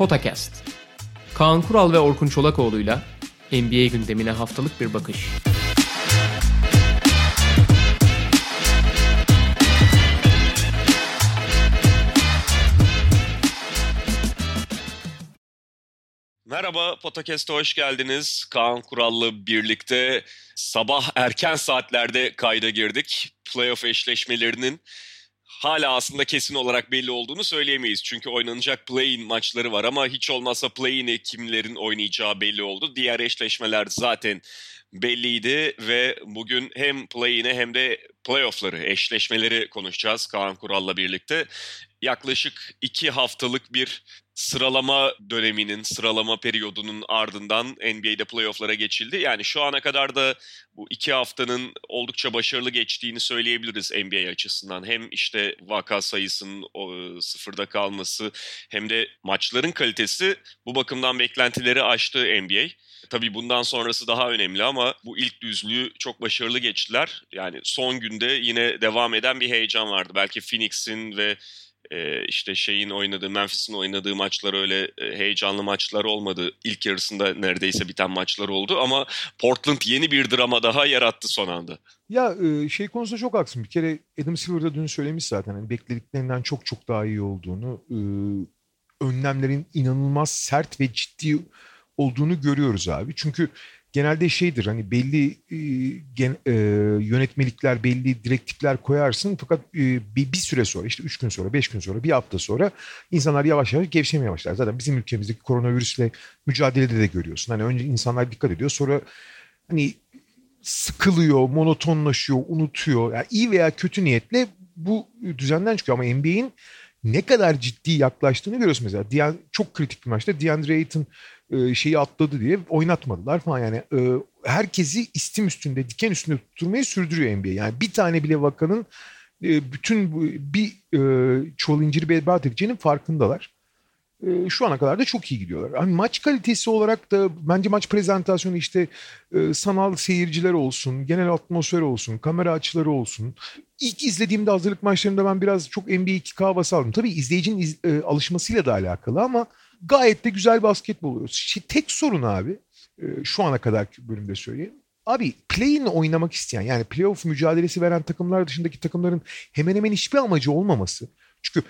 Potakast. Kaan Kural ve Orkun Çolakoğlu'yla NBA gündemine haftalık bir bakış. Merhaba Potakest'e hoş geldiniz. Kaan Kurallı birlikte sabah erken saatlerde kayda girdik. Playoff eşleşmelerinin hala aslında kesin olarak belli olduğunu söyleyemeyiz. Çünkü oynanacak play-in maçları var ama hiç olmazsa play-in'i kimlerin oynayacağı belli oldu. Diğer eşleşmeler zaten belliydi ve bugün hem play-in'e hem de playoff'ları, eşleşmeleri konuşacağız Kaan Kural'la birlikte. Yaklaşık iki haftalık bir sıralama döneminin, sıralama periyodunun ardından NBA'de playoff'lara geçildi. Yani şu ana kadar da bu iki haftanın oldukça başarılı geçtiğini söyleyebiliriz NBA açısından. Hem işte vaka sayısının sıfırda kalması hem de maçların kalitesi bu bakımdan beklentileri aştı NBA. Tabii bundan sonrası daha önemli ama bu ilk düzlüğü çok başarılı geçtiler. Yani son günde yine devam eden bir heyecan vardı. Belki Phoenix'in ve işte şeyin oynadığı, Memphis'in oynadığı maçlar öyle heyecanlı maçlar olmadı. İlk yarısında neredeyse biten maçlar oldu ama Portland yeni bir drama daha yarattı son anda. Ya şey konusunda çok haklısın. Bir kere Adam Silver da dün söylemiş zaten. Hani beklediklerinden çok çok daha iyi olduğunu, önlemlerin inanılmaz sert ve ciddi olduğunu görüyoruz abi. Çünkü genelde şeydir hani belli e, e, yönetmelikler, belli direktifler koyarsın fakat e, bir, bir süre sonra işte üç gün sonra, beş gün sonra, bir hafta sonra insanlar yavaş yavaş gevşemeye başlar. Zaten bizim ülkemizdeki koronavirüsle mücadelede de görüyorsun. Hani önce insanlar dikkat ediyor sonra hani sıkılıyor, monotonlaşıyor, unutuyor. Yani iyi veya kötü niyetle bu düzenden çıkıyor ama NBA'in ne kadar ciddi yaklaştığını görüyorsun mesela. Diyan, çok kritik bir maçta DeAndre Ayton e, şeyi atladı diye oynatmadılar falan yani. E, herkesi istim üstünde, diken üstünde tutturmayı sürdürüyor NBA. Yani bir tane bile vakanın e, bütün bir e, çuval inciri berbat edeceğinin farkındalar. Şu ana kadar da çok iyi gidiyorlar. Hani maç kalitesi olarak da bence maç prezentasyonu işte sanal seyirciler olsun, genel atmosfer olsun, kamera açıları olsun. İlk izlediğimde hazırlık maçlarında ben biraz çok NBA 2K havası aldım. Tabii izleyicinin iz, alışmasıyla da alakalı ama gayet de güzel basketbol oluyor. Şey, tek sorun abi e, şu ana kadar bölümde söyleyeyim. Abi play-in oynamak isteyen yani playoff mücadelesi veren takımlar dışındaki takımların hemen hemen hiçbir amacı olmaması. Çünkü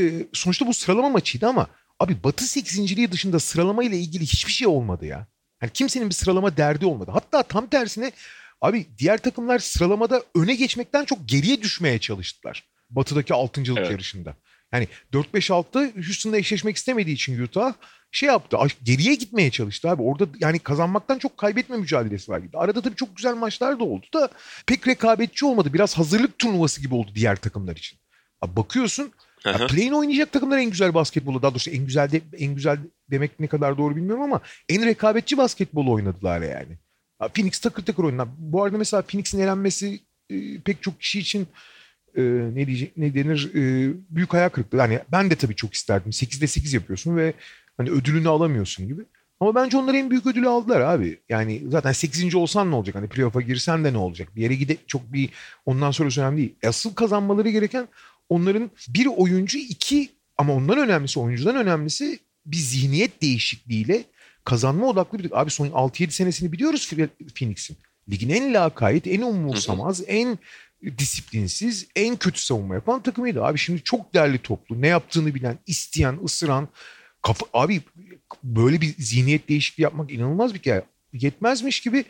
e, sonuçta bu sıralama maçıydı ama abi Batı 8. dışında sıralama ile ilgili hiçbir şey olmadı ya. Yani kimsenin bir sıralama derdi olmadı. Hatta tam tersine abi diğer takımlar sıralamada öne geçmekten çok geriye düşmeye çalıştılar. Batı'daki altıncılık evet. yarışında. Yani 4-5-6'da Houston'da eşleşmek istemediği için Utah şey yaptı. Geriye gitmeye çalıştı abi. Orada yani kazanmaktan çok kaybetme mücadelesi var gibi. Arada tabii çok güzel maçlar da oldu da pek rekabetçi olmadı. Biraz hazırlık turnuvası gibi oldu diğer takımlar için. Abi bakıyorsun ya play'in oynayacak takımlar en güzel basketbolu. Daha doğrusu en güzel de, en güzel demek ne kadar doğru bilmiyorum ama en rekabetçi basketbolu oynadılar yani. Phoenix takır takır oynadı. Bu arada mesela Phoenix'in elenmesi pek çok kişi için e, ne diyecek ne denir e, büyük hayal kırıklığı. Yani ben de tabii çok isterdim. 8'de 8 yapıyorsun ve hani ödülünü alamıyorsun gibi. Ama bence onlar en büyük ödülü aldılar abi. Yani zaten 8. olsan ne olacak? Hani playoff'a girsen de ne olacak? Bir yere gide çok bir ondan sonra önemli değil. Asıl kazanmaları gereken onların bir oyuncu iki ama ondan önemlisi oyuncudan önemlisi bir zihniyet değişikliğiyle kazanma odaklı bir abi son 6-7 senesini biliyoruz Phoenix'in. Ligin en lakayt, en umursamaz, en disiplinsiz, en kötü savunma yapan takımıydı. Abi şimdi çok değerli toplu, ne yaptığını bilen, isteyen, ısıran, kafa, abi böyle bir zihniyet değişikliği yapmak inanılmaz bir kere. Yetmezmiş gibi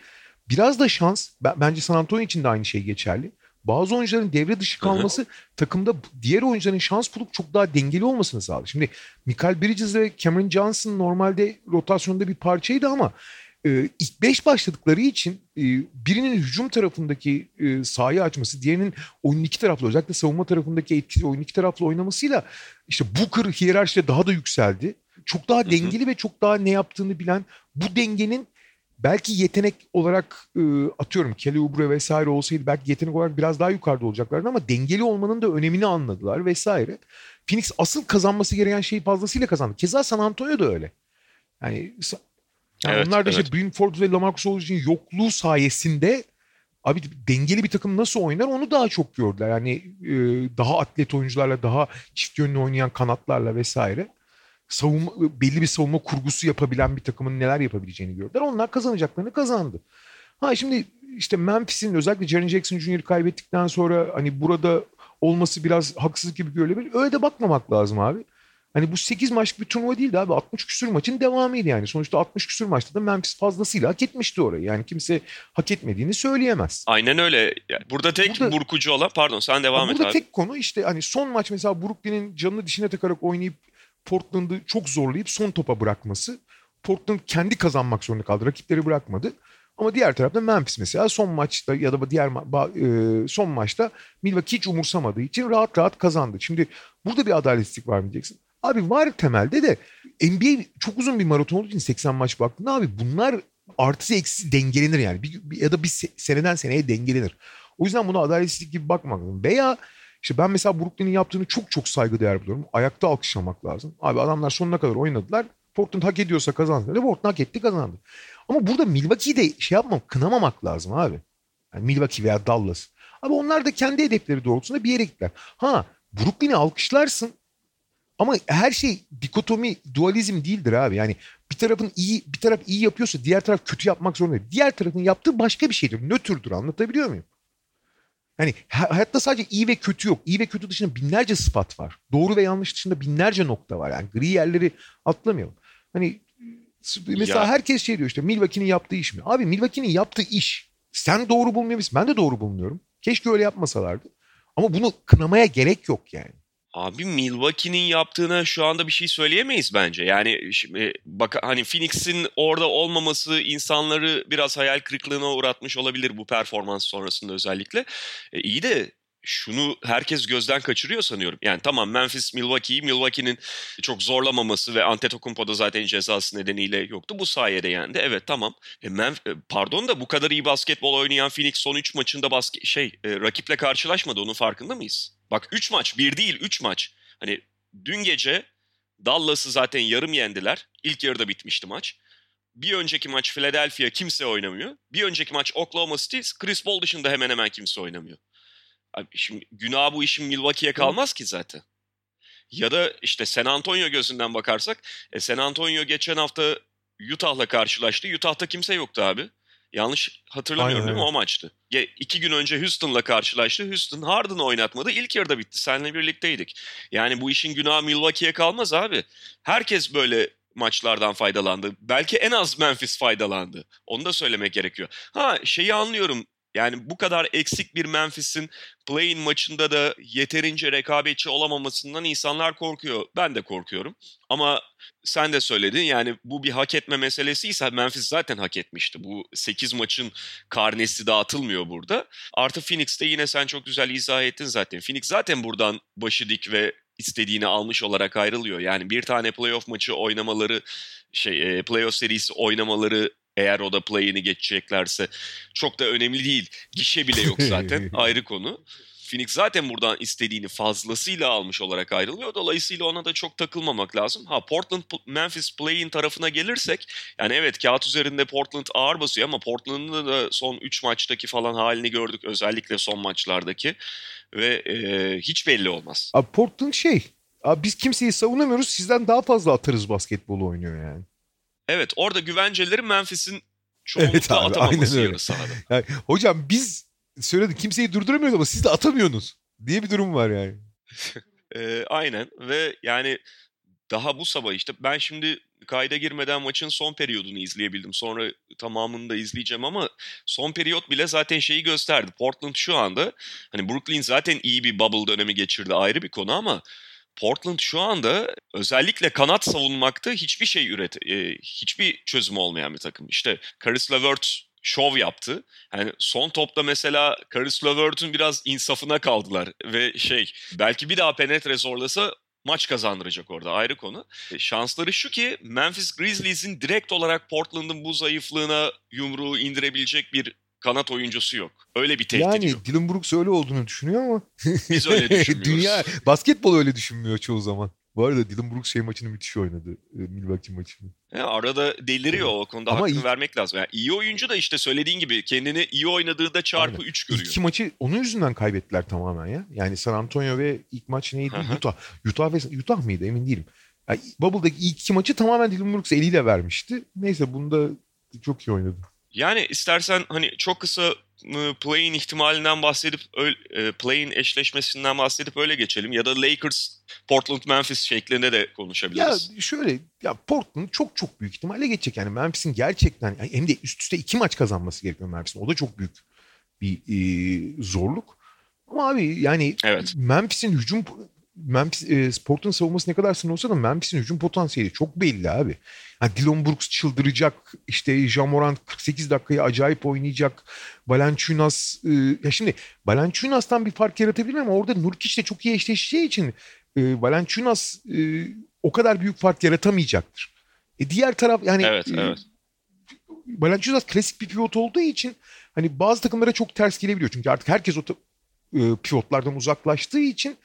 biraz da şans, bence San Antonio için de aynı şey geçerli. Bazı oyuncuların devre dışı kalması Hı-hı. takımda diğer oyuncuların şans bulup çok daha dengeli olmasını sağladı. Şimdi Michael Bridges ve Cameron Johnson normalde rotasyonda bir parçaydı ama e, ilk beş başladıkları için e, birinin hücum tarafındaki e, sahayı açması, diğerinin oyunun iki taraflı özellikle savunma tarafındaki etkili oyun iki taraflı oynamasıyla işte Booker hiyerarşide daha da yükseldi. Çok daha dengeli hı hı. ve çok daha ne yaptığını bilen bu dengenin belki yetenek olarak e, atıyorum Kelly Oubre vesaire olsaydı belki yetenek olarak biraz daha yukarıda olacaklardı ama dengeli olmanın da önemini anladılar vesaire. Phoenix asıl kazanması gereken şeyi fazlasıyla kazandı. Keza San Antonio da öyle. Yani yani evet, onlar da evet. işte Brynford ve Lamarcus Aldridge'in yokluğu sayesinde abi dengeli bir takım nasıl oynar onu daha çok gördüler. Yani e, daha atlet oyuncularla, daha çift yönlü oynayan kanatlarla vesaire. savunma, belli bir savunma kurgusu yapabilen bir takımın neler yapabileceğini gördüler. Onlar kazanacaklarını kazandı. Ha şimdi işte Memphis'in özellikle Jaren Jackson Jr. kaybettikten sonra hani burada olması biraz haksızlık gibi görülebilir. Öyle de bakmamak lazım abi. Hani bu 8 maçlık bir turnuva değildi abi. 60 küsür maçın devamıydı yani. Sonuçta 60 küsür maçta da Memphis fazlasıyla hak etmişti orayı. Yani kimse hak etmediğini söyleyemez. Aynen öyle. Burada tek burada, burkucu olan pardon sen devam et burada abi. tek konu işte hani son maç mesela Brooklyn'in canını dişine takarak oynayıp Portland'ı çok zorlayıp son topa bırakması. Portland kendi kazanmak zorunda kaldı. Rakipleri bırakmadı. Ama diğer tarafta Memphis mesela son maçta ya da diğer ma- e, son maçta Milwaukee hiç umursamadığı için rahat rahat kazandı. Şimdi burada bir adaletsizlik var mı diyeceksin. Abi var temelde de NBA çok uzun bir maraton olduğu için 80 maç baktığında abi bunlar artısı eksisi dengelenir yani. Bir, bir, ya da bir seneden seneye dengelenir. O yüzden buna adaletsizlik gibi bakmak lazım. Veya işte ben mesela Brooklyn'in yaptığını çok çok saygıdeğer buluyorum. Ayakta alkışlamak lazım. Abi adamlar sonuna kadar oynadılar. Portland hak ediyorsa kazandı. Ve Portland hak etti kazandı. Ama burada Milwaukee'yi de şey yapmam, kınamamak lazım abi. Yani Milwaukee veya Dallas. Abi onlar da kendi hedefleri doğrultusunda bir yere gittiler. Ha Brooklyn'i alkışlarsın ama her şey dikotomi, dualizm değildir abi. Yani bir tarafın iyi, bir taraf iyi yapıyorsa diğer taraf kötü yapmak zorunda değil. Diğer tarafın yaptığı başka bir şeydir. Nötrdür anlatabiliyor muyum? Hani hayatta sadece iyi ve kötü yok. İyi ve kötü dışında binlerce sıfat var. Doğru ve yanlış dışında binlerce nokta var. Yani gri yerleri atlamayalım. Hani mesela ya. herkes şey diyor işte Milwaukee'nin yaptığı iş mi? Abi Milwaukee'nin yaptığı iş. Sen doğru bulmuyor musun? Ben de doğru bulmuyorum. Keşke öyle yapmasalardı. Ama bunu kınamaya gerek yok yani. Abi Milwaukee'nin yaptığına şu anda bir şey söyleyemeyiz bence. Yani şimdi bak hani Phoenix'in orada olmaması insanları biraz hayal kırıklığına uğratmış olabilir bu performans sonrasında özellikle. E, iyi de şunu herkes gözden kaçırıyor sanıyorum. Yani tamam Memphis Milwaukee'yi Milwaukee'nin çok zorlamaması ve Antetokounmpo da zaten cezası nedeniyle yoktu. Bu sayede yendi. Evet tamam. E, Memf- e, pardon da bu kadar iyi basketbol oynayan Phoenix son 3 maçında basket şey e, rakiple karşılaşmadı. Onun farkında mıyız? Bak 3 maç, 1 değil 3 maç. Hani dün gece Dallas'ı zaten yarım yendiler. İlk yarıda bitmişti maç. Bir önceki maç Philadelphia kimse oynamıyor. Bir önceki maç Oklahoma City, Chris Paul dışında hemen hemen kimse oynamıyor. Abi şimdi günah bu işin Milwaukee'ye kalmaz ki zaten. Ya da işte San Antonio gözünden bakarsak, e San Antonio geçen hafta Utah'la karşılaştı. Utah'ta kimse yoktu abi. Yanlış hatırlamıyorum Aynen. değil mi o maçtı. Ya, iki gün önce Houston'la karşılaştı. Houston Harden'ı oynatmadı. İlk yarıda bitti. Seninle birlikteydik. Yani bu işin günahı Milwaukee'ye kalmaz abi. Herkes böyle maçlardan faydalandı. Belki en az Memphis faydalandı. Onu da söylemek gerekiyor. Ha şeyi anlıyorum. Yani bu kadar eksik bir Memphis'in play-in maçında da yeterince rekabetçi olamamasından insanlar korkuyor. Ben de korkuyorum. Ama sen de söyledin yani bu bir hak etme meselesi ise Memphis zaten hak etmişti. Bu 8 maçın karnesi dağıtılmıyor burada. Artı Phoenix'te yine sen çok güzel izah ettin zaten. Phoenix zaten buradan başı dik ve istediğini almış olarak ayrılıyor. Yani bir tane playoff maçı oynamaları, şey playoff serisi oynamaları eğer o da play'ini geçeceklerse çok da önemli değil. Gişe bile yok zaten ayrı konu. Phoenix zaten buradan istediğini fazlasıyla almış olarak ayrılıyor. Dolayısıyla ona da çok takılmamak lazım. Ha Portland Memphis play'in tarafına gelirsek yani evet kağıt üzerinde Portland ağır basıyor ama Portland'ın da son 3 maçtaki falan halini gördük. Özellikle son maçlardaki ve e, hiç belli olmaz. Abi Portland şey abi biz kimseyi savunamıyoruz sizden daha fazla atarız basketbolu oynuyor yani. Evet orada güvenceleri Memphis'in çoğunlukla evet abi, atamaması yarı sahada. Yani, hocam biz söyledik kimseyi durduramıyoruz ama siz de atamıyorsunuz diye bir durum var yani. e, aynen ve yani daha bu sabah işte ben şimdi kayda girmeden maçın son periyodunu izleyebildim. Sonra tamamını da izleyeceğim ama son periyot bile zaten şeyi gösterdi. Portland şu anda hani Brooklyn zaten iyi bir bubble dönemi geçirdi ayrı bir konu ama Portland şu anda özellikle kanat savunmakta hiçbir şey üret, e, hiçbir çözüm olmayan bir takım. İşte Caris LeVert şov yaptı. Yani son topta mesela Caris LeVert'ün biraz insafına kaldılar ve şey belki bir daha penetre zorlasa maç kazandıracak orada ayrı konu. E, şansları şu ki Memphis Grizzlies'in direkt olarak Portland'ın bu zayıflığına yumruğu indirebilecek bir kanat oyuncusu yok. Öyle bir tehdit yani, yok. Yani Dylan Brooks öyle olduğunu düşünüyor ama. Biz öyle düşünmüyoruz. Dünya basketbol öyle düşünmüyor çoğu zaman. Bu arada Dylan Brooks şey maçını müthiş oynadı. E, Milwaukee maçını. Ya arada deliriyor o konuda Ama hakkını iyi, vermek lazım. Yani iyi oyuncu da işte söylediğin gibi kendini iyi oynadığında çarpı 3 görüyor. İki maçı onun yüzünden kaybettiler tamamen ya. Yani San Antonio ve ilk maç neydi? Utah. Utah ve Utah mıydı emin değilim. Yani Bubble'daki ilk iki maçı tamamen Dylan Brooks eliyle vermişti. Neyse bunda çok iyi oynadı. Yani istersen hani çok kısa play'in ihtimalinden bahsedip e, play'in eşleşmesinden bahsedip öyle geçelim ya da Lakers Portland Memphis şeklinde de konuşabiliriz. Ya şöyle ya Portland çok çok büyük ihtimalle geçecek yani Memphis'in gerçekten hem de üst üste iki maç kazanması gerekiyor Memphis'in. O da çok büyük bir e, zorluk. Ama abi yani evet. Memphis'in hücum Memphis, e, Portland savunması ne kadar sınır olsa da Memphis'in hücum potansiyeli çok belli abi. Yani Dylan Brooks çıldıracak. İşte Jamorant 48 dakikayı acayip oynayacak. Valanciunas e, ya şimdi Valanciunas'tan bir fark yaratabilir ama orada Nurkic de çok iyi eşleşeceği için e, Valanciunas e, o kadar büyük fark yaratamayacaktır. E, diğer taraf yani evet, e, evet. Valanciunas klasik bir pivot olduğu için hani bazı takımlara çok ters gelebiliyor. Çünkü artık herkes o e, pivotlardan uzaklaştığı için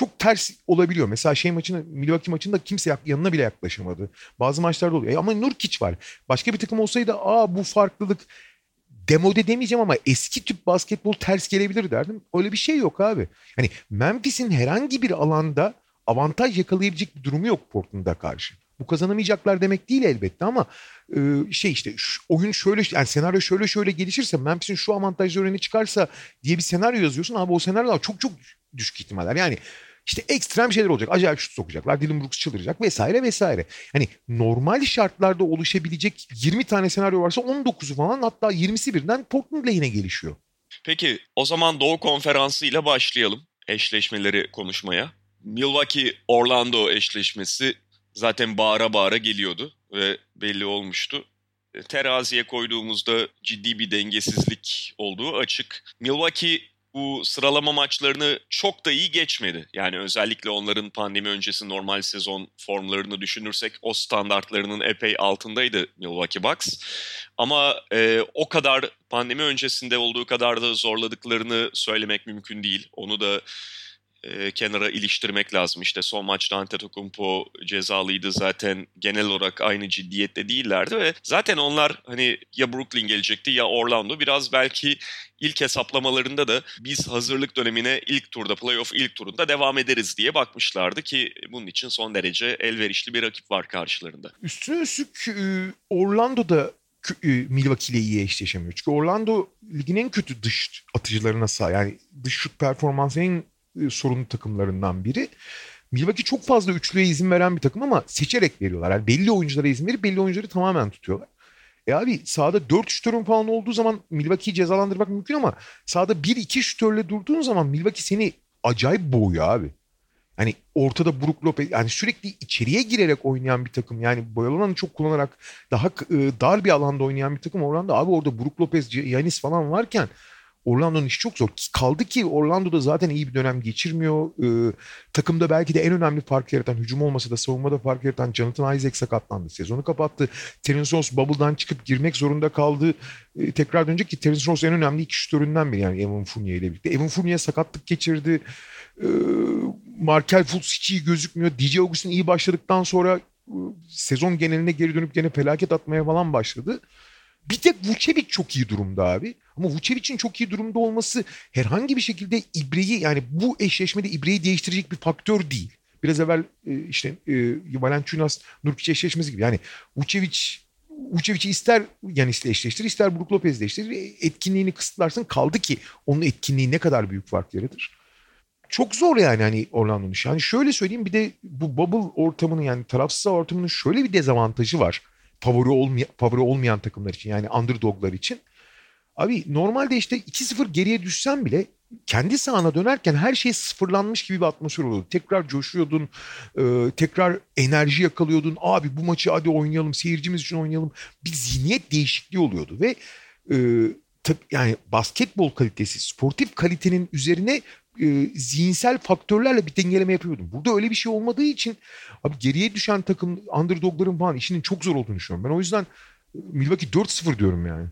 çok ters olabiliyor. Mesela şey maçını Milwaukee maçında kimse yanına bile yaklaşamadı. Bazı maçlarda oluyor. E ama Nurkic var. Başka bir takım olsaydı aa bu farklılık demode demeyeceğim ama eski tip basketbol ters gelebilir derdim. Öyle bir şey yok abi. Hani Memphis'in herhangi bir alanda avantaj yakalayabilecek bir durumu yok Portland'a karşı. Bu kazanamayacaklar demek değil elbette ama e, şey işte oyun şöyle yani senaryo şöyle şöyle gelişirse Memphis'in şu avantajları öne çıkarsa diye bir senaryo yazıyorsun abi o senaryolar çok çok düşük ihtimaller. Yani işte ekstrem şeyler olacak. Acayip şut sokacaklar. Dylan Brooks çıldıracak vesaire vesaire. Hani normal şartlarda oluşabilecek 20 tane senaryo varsa 19'u falan hatta 20'si birden Portland lehine gelişiyor. Peki o zaman Doğu Konferansı ile başlayalım eşleşmeleri konuşmaya. Milwaukee-Orlando eşleşmesi zaten bağıra bağıra geliyordu ve belli olmuştu. Teraziye koyduğumuzda ciddi bir dengesizlik olduğu açık. Milwaukee bu sıralama maçlarını çok da iyi geçmedi. Yani özellikle onların pandemi öncesi normal sezon formlarını düşünürsek o standartlarının epey altındaydı Milwaukee Bucks. Ama e, o kadar pandemi öncesinde olduğu kadar da zorladıklarını söylemek mümkün değil. Onu da e, kenara iliştirmek lazım. İşte son maçta Antetokounmpo cezalıydı zaten genel olarak aynı ciddiyette değillerdi ve zaten onlar hani ya Brooklyn gelecekti ya Orlando biraz belki ilk hesaplamalarında da biz hazırlık dönemine ilk turda playoff ilk turunda devam ederiz diye bakmışlardı ki bunun için son derece elverişli bir rakip var karşılarında. Üstüne üstlük Orlando'da Milwaukee ile iyi eşleşemiyor. Çünkü Orlando ligin en kötü dış atıcılarına sahip. Yani dış şut performansı en e, sorunlu takımlarından biri. Milwaukee çok fazla üçlüye izin veren bir takım ama seçerek veriyorlar. Yani belli oyunculara izin verip belli oyuncuları tamamen tutuyorlar. E abi sahada 4 şütörün falan olduğu zaman Milwaukee'yi cezalandırmak mümkün ama sahada 1-2 şütörle durduğun zaman Milwaukee seni acayip boğuyor abi. Hani ortada Brook Lopez yani sürekli içeriye girerek oynayan bir takım. Yani boyalananı çok kullanarak daha e, dar bir alanda oynayan bir takım. Oranda abi orada Brook Lopez, Yanis falan varken Orlando'nun işi çok zor. Kaldı ki Orlando'da zaten iyi bir dönem geçirmiyor. Ee, takımda belki de en önemli fark yaratan, hücum olmasa da savunmada fark yaratan Jonathan Isaac sakatlandı. Sezonu kapattı. Terence Ross bubble'dan çıkıp girmek zorunda kaldı. Ee, tekrar dönecek ki Terence Ross en önemli iki şütöründen biri yani Evan Fournier ile birlikte. Evan Fournier sakatlık geçirdi. Ee, Markel Fultz hiç iyi gözükmüyor. DJ Augustin iyi başladıktan sonra e, sezon geneline geri dönüp gene felaket atmaya falan başladı. Bir tek Vucevic çok iyi durumda abi. Ama Vucevic'in çok iyi durumda olması herhangi bir şekilde İbre'yi yani bu eşleşmede İbre'yi değiştirecek bir faktör değil. Biraz evvel e, işte e, Valanciunas Nurkic eşleşmesi gibi. Yani Vucevic Vucevic'i ister Yanis'le eşleştir, ister Brook Lopez'le eşleştir. Etkinliğini kısıtlarsın. Kaldı ki onun etkinliği ne kadar büyük fark yaratır. Çok zor yani hani Orlando'nun işi. Yani şöyle söyleyeyim bir de bu bubble ortamının yani tarafsız ortamının şöyle bir dezavantajı var. Favori, olmay favori olmayan takımlar için yani underdoglar için. Abi normalde işte 2-0 geriye düşsen bile kendi sahana dönerken her şey sıfırlanmış gibi bir atmosfer oluyordu. Tekrar coşuyordun, e, tekrar enerji yakalıyordun. Abi bu maçı hadi oynayalım, seyircimiz için oynayalım. Bir zihniyet değişikliği oluyordu ve e, tab- yani basketbol kalitesi, sportif kalitenin üzerine e, zihinsel faktörlerle bir dengeleme yapıyordum. Burada öyle bir şey olmadığı için abi geriye düşen takım underdogların falan işinin çok zor olduğunu düşünüyorum. Ben o yüzden Milwaukee 4-0 diyorum yani.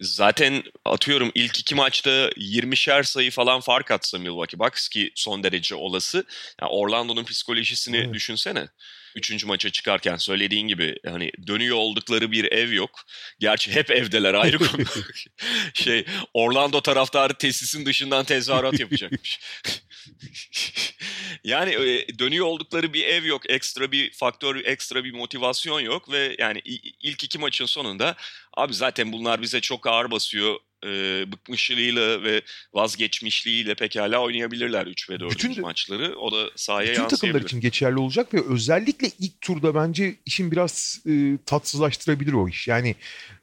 Zaten atıyorum ilk iki maçta 20'şer sayı falan fark atsa Milwaukee Bucks ki son derece olası. Yani Orlando'nun psikolojisini evet. düşünsene. Üçüncü maça çıkarken söylediğin gibi hani dönüyor oldukları bir ev yok. Gerçi hep evdeler ayrı konu. şey Orlando taraftarı tesisin dışından tezahürat yapacakmış. Yani e, dönüyor oldukları bir ev yok, ekstra bir faktör, ekstra bir motivasyon yok ve yani ilk iki maçın sonunda abi zaten bunlar bize çok ağır basıyor e, bıkmışlığıyla ve vazgeçmişliğiyle pekala oynayabilirler 3 ve 4. Bütün, maçları. O da sahaya bütün takımlar için geçerli olacak ve özellikle ilk turda bence işin biraz e, tatsızlaştırabilir o iş. Yani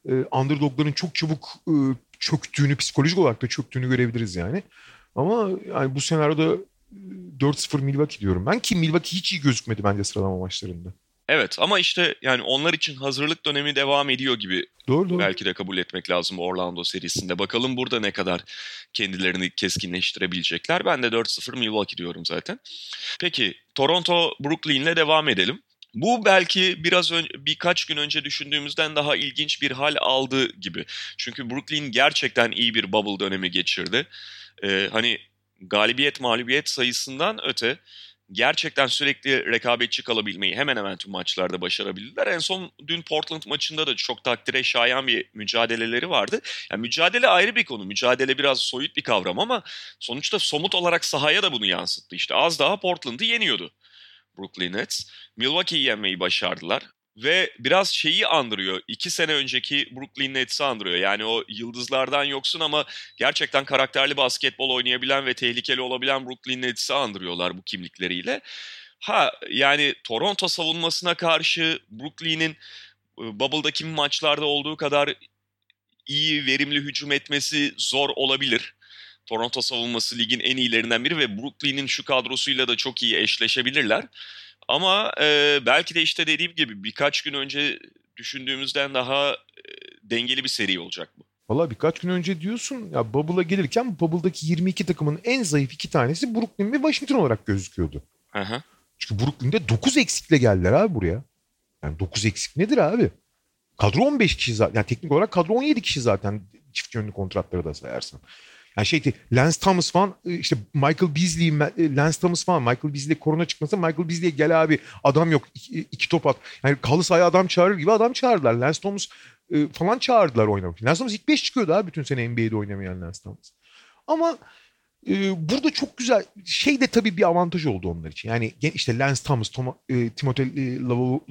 e, underdogların çok çabuk e, çöktüğünü, psikolojik olarak da çöktüğünü görebiliriz yani. Ama yani bu senaryoda 4-0 Milwaukee diyorum ben ki Milwaukee hiç iyi gözükmedi bence sıralama maçlarında. Evet ama işte yani onlar için hazırlık dönemi devam ediyor gibi doğru, doğru. belki de kabul etmek lazım Orlando serisinde. Bakalım burada ne kadar kendilerini keskinleştirebilecekler. Ben de 4-0 Milwaukee diyorum zaten. Peki Toronto Brooklyn'le devam edelim. Bu belki biraz önce, birkaç gün önce düşündüğümüzden daha ilginç bir hal aldı gibi. Çünkü Brooklyn gerçekten iyi bir bubble dönemi geçirdi. Ee, hani galibiyet mağlubiyet sayısından öte gerçekten sürekli rekabetçi kalabilmeyi hemen hemen tüm maçlarda başarabildiler. En son dün Portland maçında da çok takdire şayan bir mücadeleleri vardı. Yani mücadele ayrı bir konu. Mücadele biraz soyut bir kavram ama sonuçta somut olarak sahaya da bunu yansıttı. İşte az daha Portland'ı yeniyordu Brooklyn Nets. Milwaukee'yi yenmeyi başardılar ve biraz şeyi andırıyor. İki sene önceki Brooklyn Nets'i andırıyor. Yani o yıldızlardan yoksun ama gerçekten karakterli basketbol oynayabilen ve tehlikeli olabilen Brooklyn Nets'i andırıyorlar bu kimlikleriyle. Ha yani Toronto savunmasına karşı Brooklyn'in e, Bubble'daki maçlarda olduğu kadar iyi, verimli hücum etmesi zor olabilir. Toronto savunması ligin en iyilerinden biri ve Brooklyn'in şu kadrosuyla da çok iyi eşleşebilirler. Ama e, belki de işte dediğim gibi birkaç gün önce düşündüğümüzden daha e, dengeli bir seri olacak bu. Valla birkaç gün önce diyorsun ya Bubble'a gelirken Bubble'daki 22 takımın en zayıf iki tanesi Brooklyn ve Washington olarak gözüküyordu. Hı Çünkü Brooklyn'de 9 eksikle geldiler abi buraya. Yani 9 eksik nedir abi? Kadro 15 kişi zaten. Yani teknik olarak kadro 17 kişi zaten çift yönlü kontratları da sayarsan. Yani şeydi Lance Thomas falan e, işte Michael Beasley, e, Lance Thomas falan Michael Beasley korona çıkmasa Michael Beasley'e gel abi adam yok iki, iki top at. Yani kalı sahaya adam çağırır gibi adam çağırdılar. Lance Thomas e, falan çağırdılar oynamak. Lance Thomas ilk 5 çıkıyordu abi bütün sene NBA'de oynamayan Lance Thomas. Ama ee, burada çok güzel şey de tabii bir avantaj oldu onlar için. Yani işte Lance Thomas, Tom, e, Timothy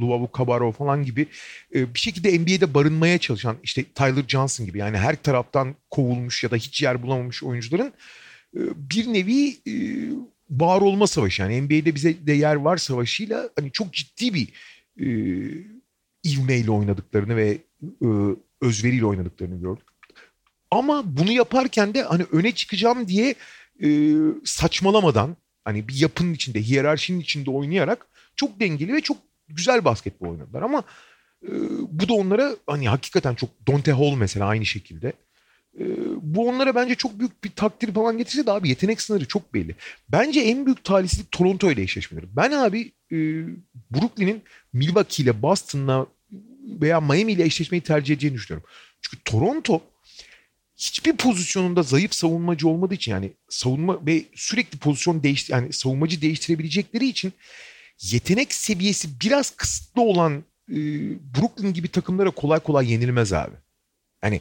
Luvavu Cabarro falan gibi e, bir şekilde NBA'de barınmaya çalışan işte Tyler Johnson gibi yani her taraftan kovulmuş ya da hiç yer bulamamış oyuncuların e, bir nevi e, var olma savaşı. Yani NBA'de bize de yer var savaşıyla hani çok ciddi bir e, ivmeyle oynadıklarını ve e, özveriyle oynadıklarını gördük. Ama bunu yaparken de hani öne çıkacağım diye e, saçmalamadan hani bir yapının içinde, hiyerarşinin içinde oynayarak çok dengeli ve çok güzel basketbol oynadılar. Ama e, bu da onlara hani hakikaten çok Dante Hall mesela aynı şekilde. E, bu onlara bence çok büyük bir takdir falan getirse de abi yetenek sınırı çok belli. Bence en büyük talihsizlik Toronto ile eşleşmeleri. Ben abi e, Brooklyn'in Milwaukee ile Boston'la veya Miami ile eşleşmeyi tercih edeceğini düşünüyorum. Çünkü Toronto hiçbir pozisyonunda zayıf savunmacı olmadığı için yani savunma ve sürekli pozisyon değiş yani savunmacı değiştirebilecekleri için yetenek seviyesi biraz kısıtlı olan e, Brooklyn gibi takımlara kolay kolay yenilmez abi. Yani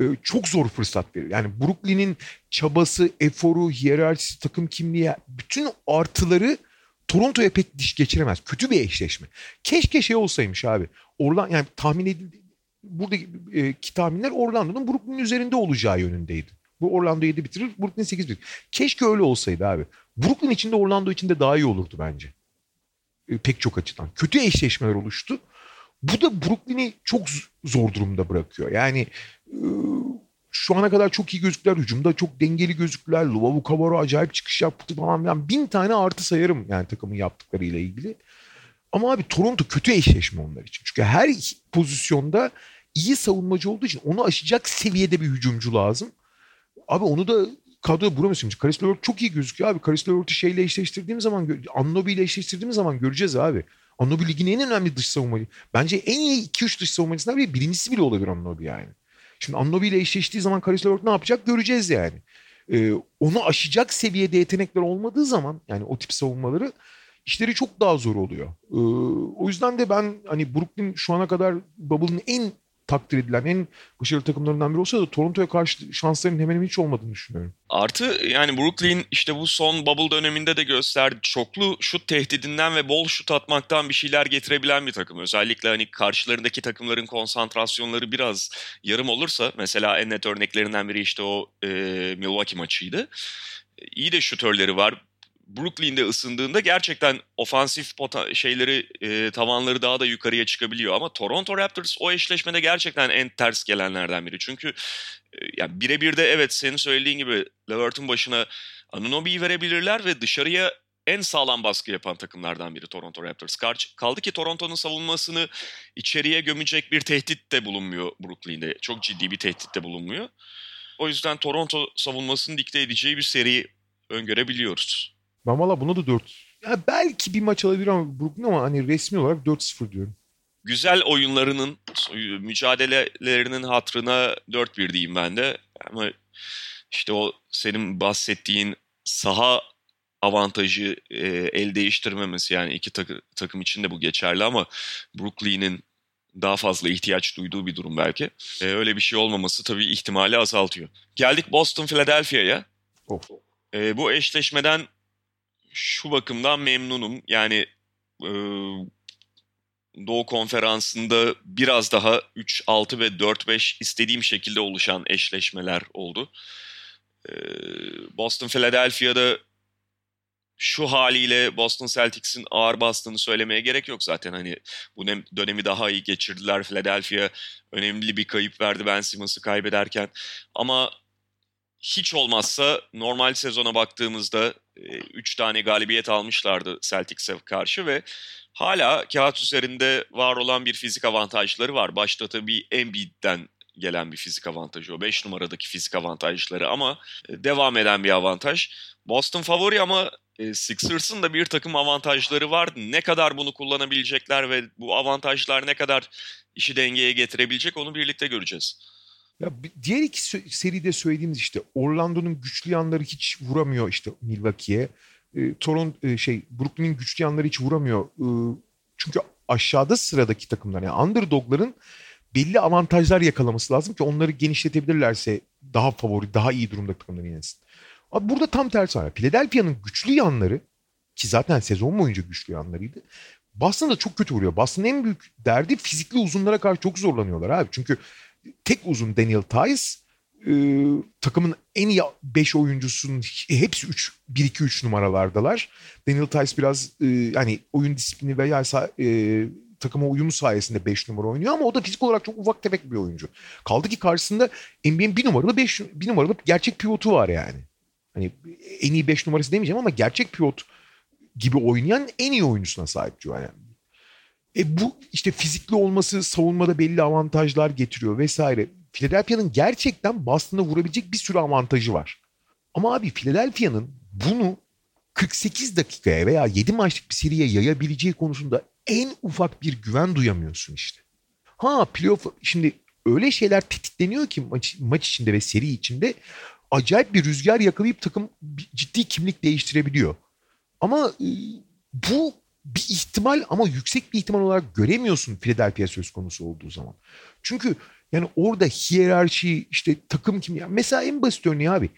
e, çok zor fırsat veriyor. Yani Brooklyn'in çabası, eforu, hiyerarşisi, takım kimliği bütün artıları Toronto'ya pek diş geçiremez. Kötü bir eşleşme. Keşke şey olsaymış abi. Orlan yani tahmin edildi buradaki e, tahminler Orlando'nun Brooklyn'in üzerinde olacağı yönündeydi. Bu Orlando 7 bitirir, Brooklyn 8 bitirir. Keşke öyle olsaydı abi. Brooklyn içinde Orlando içinde daha iyi olurdu bence. E, pek çok açıdan. Kötü eşleşmeler oluştu. Bu da Brooklyn'i çok zor durumda bırakıyor. Yani e, şu ana kadar çok iyi gözüktüler. Hücumda çok dengeli gözüktüler. Luvavu Cabarro acayip çıkış yaptı falan filan. Bin tane artı sayarım yani takımın yaptıklarıyla ilgili. Ama abi Toronto kötü eşleşme onlar için. Çünkü her pozisyonda iyi savunmacı olduğu için onu aşacak seviyede bir hücumcu lazım. Abi onu da kadroya bulamıyorsun. Karis Levert çok iyi gözüküyor abi. Karis Levert'ı şeyle eşleştirdiğim zaman, Annobi ile eşleştirdiğim zaman göreceğiz abi. Annobi ligin en önemli dış savunmacı. Bence en iyi 2-3 dış savunmacısından biri. Birincisi bile olabilir Annobi yani. Şimdi Annobi ile eşleştiği zaman Karis Levert ne yapacak göreceğiz yani. Ee, onu aşacak seviyede yetenekler olmadığı zaman yani o tip savunmaları işleri çok daha zor oluyor. Ee, o yüzden de ben hani Brooklyn şu ana kadar Bubble'ın en takdir edilen en başarılı takımlarından biri olsa da Toronto'ya karşı şanslarının hemen hemen hiç olmadığını düşünüyorum. Artı yani Brooklyn işte bu son bubble döneminde de gösterdi. Çoklu şut tehdidinden ve bol şut atmaktan bir şeyler getirebilen bir takım. Özellikle hani karşılarındaki takımların konsantrasyonları biraz yarım olursa mesela en net örneklerinden biri işte o e, Milwaukee maçıydı. İyi de şutörleri var. Brooklyn'de ısındığında gerçekten ofansif şeyleri e, tavanları daha da yukarıya çıkabiliyor ama Toronto Raptors o eşleşmede gerçekten en ters gelenlerden biri. Çünkü e, yani birebir de evet senin söylediğin gibi Levert'ın başına Anunoby'yi verebilirler ve dışarıya en sağlam baskı yapan takımlardan biri Toronto Raptors. Kaldı ki Toronto'nun savunmasını içeriye gömecek bir tehdit de bulunmuyor Brooklyn'de. Çok ciddi bir tehdit de bulunmuyor. O yüzden Toronto savunmasını dikte edeceği bir seri öngörebiliyoruz. Ben valla buna da 4. Ya belki bir maç alabilir ama Brooklyn ama hani resmi olarak 4-0 diyorum. Güzel oyunlarının, mücadelelerinin hatrına 4-1 diyeyim ben de. Ama işte o senin bahsettiğin saha avantajı e, el değiştirmemesi yani iki takı, takım için de bu geçerli ama Brooklyn'in daha fazla ihtiyaç duyduğu bir durum belki. E, öyle bir şey olmaması tabii ihtimali azaltıyor. Geldik Boston Philadelphia'ya. Oh. E, bu eşleşmeden şu bakımdan memnunum. Yani e, Doğu Konferansı'nda biraz daha 3, 6 ve 4, 5 istediğim şekilde oluşan eşleşmeler oldu. E, Boston Philadelphia'da şu haliyle Boston Celtics'in ağır bastığını söylemeye gerek yok zaten. Hani bu dönemi daha iyi geçirdiler. Philadelphia önemli bir kayıp verdi Ben Simmons'ı kaybederken. Ama hiç olmazsa normal sezona baktığımızda 3 e, tane galibiyet almışlardı Celtics'e karşı ve hala kağıt üzerinde var olan bir fizik avantajları var. Başta tabii Embiid'den gelen bir fizik avantajı o. 5 numaradaki fizik avantajları ama e, devam eden bir avantaj. Boston favori ama e, Sixers'ın da bir takım avantajları var. Ne kadar bunu kullanabilecekler ve bu avantajlar ne kadar işi dengeye getirebilecek onu birlikte göreceğiz. Ya diğer iki seride söylediğimiz işte Orlando'nun güçlü yanları hiç vuramıyor işte Milwaukee'ye. E, Toronto e, şey Brooklyn'in güçlü yanları hiç vuramıyor. E, çünkü aşağıda sıradaki takımlar yani underdogların belli avantajlar yakalaması lazım ki onları genişletebilirlerse daha favori, daha iyi durumda takımlar yenilsin. Abi burada tam tersi var. Philadelphia'nın güçlü yanları ki zaten sezon boyunca güçlü yanlarıydı. Boston'da çok kötü vuruyor. Boston'ın en büyük derdi fizikli uzunlara karşı çok zorlanıyorlar abi. Çünkü tek uzun Daniel Tice e, takımın en iyi 5 oyuncusunun hepsi 3 1 2 3 numaralardalar. Daniel Tice biraz e, yani oyun disiplini veya e, takıma uyumu sayesinde 5 numara oynuyor ama o da fizik olarak çok ufak tefek bir oyuncu. Kaldı ki karşısında NBA'nin bir numaralı 5 bir numaralı gerçek pivotu var yani. Hani en iyi 5 numarası demeyeceğim ama gerçek pivot gibi oynayan en iyi oyuncusuna sahip Joel yani. E bu işte fizikli olması savunmada belli avantajlar getiriyor vesaire. Philadelphia'nın gerçekten Boston'a vurabilecek bir sürü avantajı var. Ama abi Philadelphia'nın bunu 48 dakikaya veya 7 maçlık bir seriye yayabileceği konusunda en ufak bir güven duyamıyorsun işte. Ha playoff şimdi öyle şeyler tetikleniyor ki maç, maç içinde ve seri içinde acayip bir rüzgar yakalayıp takım ciddi kimlik değiştirebiliyor. Ama e, bu bir ihtimal ama yüksek bir ihtimal olarak göremiyorsun Philadelphia söz konusu olduğu zaman. Çünkü yani orada hiyerarşi işte takım kim ya mesela en basit örneği abi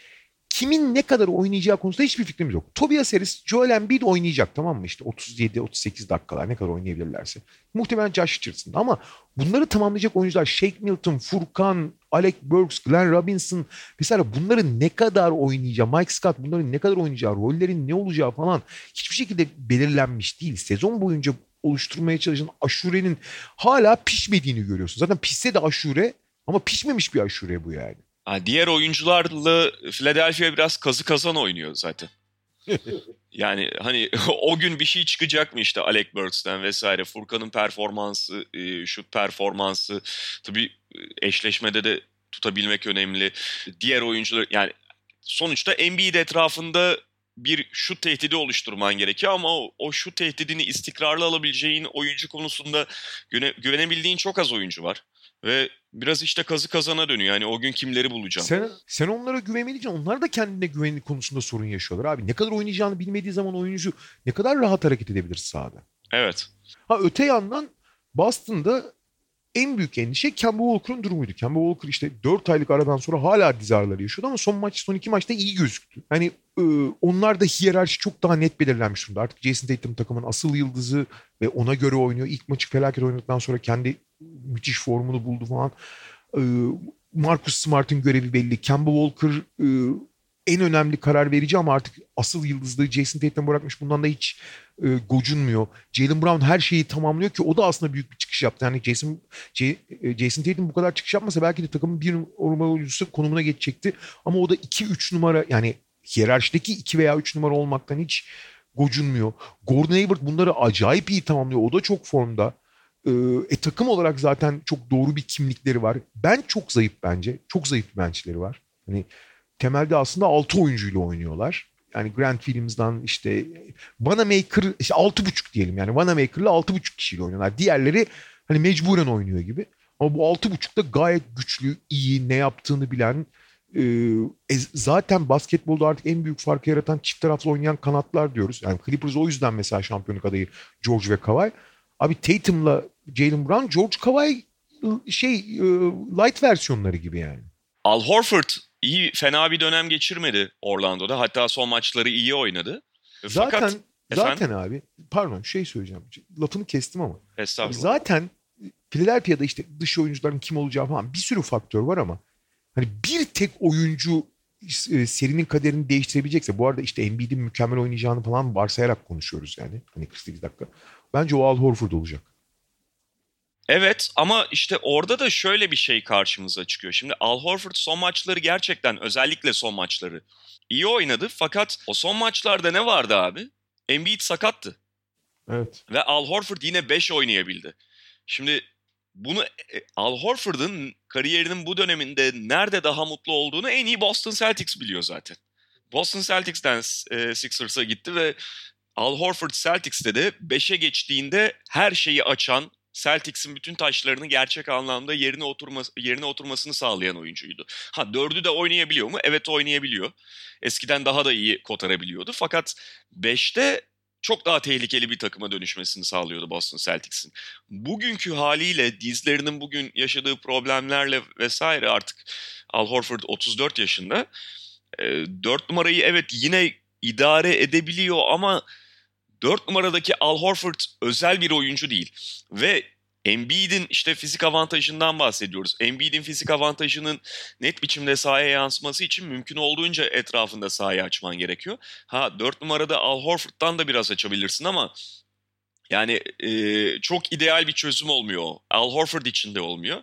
kimin ne kadar oynayacağı konusunda hiçbir fikrimiz yok. Tobias Harris, Joel Embiid oynayacak tamam mı? İşte 37-38 dakikalar ne kadar oynayabilirlerse. Muhtemelen Josh Richardson ama bunları tamamlayacak oyuncular Shake Milton, Furkan, Alec Burks, Glenn Robinson mesela bunları ne kadar oynayacağı, Mike Scott bunların ne kadar oynayacağı, rollerin ne olacağı falan hiçbir şekilde belirlenmiş değil. Sezon boyunca oluşturmaya çalışan aşurenin hala pişmediğini görüyorsun. Zaten pişse de aşure ama pişmemiş bir aşure bu yani. Ha, diğer oyuncularla Philadelphia biraz kazı kazan oynuyor zaten. yani hani o gün bir şey çıkacak mı işte Alec Burks'ten vesaire. Furkan'ın performansı, e, şut performansı. Tabii eşleşmede de tutabilmek önemli. Diğer oyuncular yani sonuçta Embiid etrafında bir şut tehdidi oluşturman gerekiyor ama o, o şut tehdidini istikrarlı alabileceğin oyuncu konusunda güne, güvenebildiğin çok az oyuncu var. Ve biraz işte kazı kazana dönüyor. Yani o gün kimleri bulacağım. Sen, sen onlara güvenmeyeceksin. Onlar da kendine güvenlik konusunda sorun yaşıyorlar abi. Ne kadar oynayacağını bilmediği zaman oyuncu ne kadar rahat hareket edebilir sahada. Evet. Ha öte yandan Boston'da en büyük endişe Kemba Walker'ın durumuydu. Kemba Walker işte 4 aylık aradan sonra hala diz ağrıları yaşıyordu ama son maç son iki maçta iyi gözüktü. Hani e, onlar da hiyerarşi çok daha net belirlenmiş durumda. Artık Jason Tatum takımın asıl yıldızı ve ona göre oynuyor. İlk maçı felaket oynadıktan sonra kendi müthiş formunu buldu falan. E, Marcus Smart'ın görevi belli. Kemba Walker e, en önemli karar verici ama artık asıl yıldızlığı Jason Tatum bırakmış. Bundan da hiç e, gocunmuyor. Jalen Brown her şeyi tamamlıyor ki o da aslında büyük bir çıkış yaptı. Yani Jason J, e, Jason Tatum bu kadar çıkış yapmasa belki de takımın bir numara oyuncusu konumuna geçecekti. Ama o da 2-3 numara yani hiyerarşideki 2 veya 3 numara olmaktan hiç gocunmuyor. Gordon Hayward bunları acayip iyi tamamlıyor. O da çok formda. E, e, takım olarak zaten çok doğru bir kimlikleri var. Ben çok zayıf bence. Çok zayıf bir benchleri var. Hani temelde aslında 6 oyuncuyla oynuyorlar. Yani Grant Williams'dan işte Vanamaker işte 6.5 diyelim yani Vanamaker'la 6.5 kişiyle oynuyorlar. Diğerleri hani mecburen oynuyor gibi. Ama bu 6.5'da gayet güçlü, iyi, ne yaptığını bilen e, e, zaten basketbolda artık en büyük farkı yaratan çift taraflı oynayan kanatlar diyoruz. Yani Clippers o yüzden mesela şampiyonluk adayı George ve Kawhi. Abi Tatum'la Jalen Brown, George Kawhi şey e, light versiyonları gibi yani. Al Horford iyi fena bir dönem geçirmedi Orlando'da. Hatta son maçları iyi oynadı. Zaten Fakat, zaten efendim, abi pardon şey söyleyeceğim. Lafını kestim ama. Estağfurullah. Zaten Philadelphia'da işte dış oyuncuların kim olacağı falan bir sürü faktör var ama hani bir tek oyuncu e, serinin kaderini değiştirebilecekse bu arada işte Embiid'in mükemmel oynayacağını falan varsayarak konuşuyoruz yani. Hani 48 dakika. Bence o Al Horford olacak. Evet ama işte orada da şöyle bir şey karşımıza çıkıyor. Şimdi Al Horford son maçları gerçekten özellikle son maçları iyi oynadı. Fakat o son maçlarda ne vardı abi? Embiid sakattı. Evet. Ve Al Horford yine 5 oynayabildi. Şimdi bunu e, Al Horford'un kariyerinin bu döneminde nerede daha mutlu olduğunu en iyi Boston Celtics biliyor zaten. Boston Celtics'ten e, Sixers'a gitti ve Al Horford Celtics'te de 5'e geçtiğinde her şeyi açan, Celtics'in bütün taşlarını gerçek anlamda yerine oturması yerine oturmasını sağlayan oyuncuydu. Ha dördü de oynayabiliyor mu? Evet oynayabiliyor. Eskiden daha da iyi kotarabiliyordu. Fakat 5'te çok daha tehlikeli bir takıma dönüşmesini sağlıyordu Boston Celtics'in. Bugünkü haliyle dizlerinin bugün yaşadığı problemlerle vesaire artık Al Horford 34 yaşında. 4 numarayı evet yine idare edebiliyor ama 4 numaradaki Al Horford özel bir oyuncu değil. Ve Embiid'in işte fizik avantajından bahsediyoruz. Embiid'in fizik avantajının net biçimde sahaya yansıması için mümkün olduğunca etrafında sahayı açman gerekiyor. Ha 4 numarada Al Horford'dan da biraz açabilirsin ama yani e, çok ideal bir çözüm olmuyor. Al Horford için de olmuyor.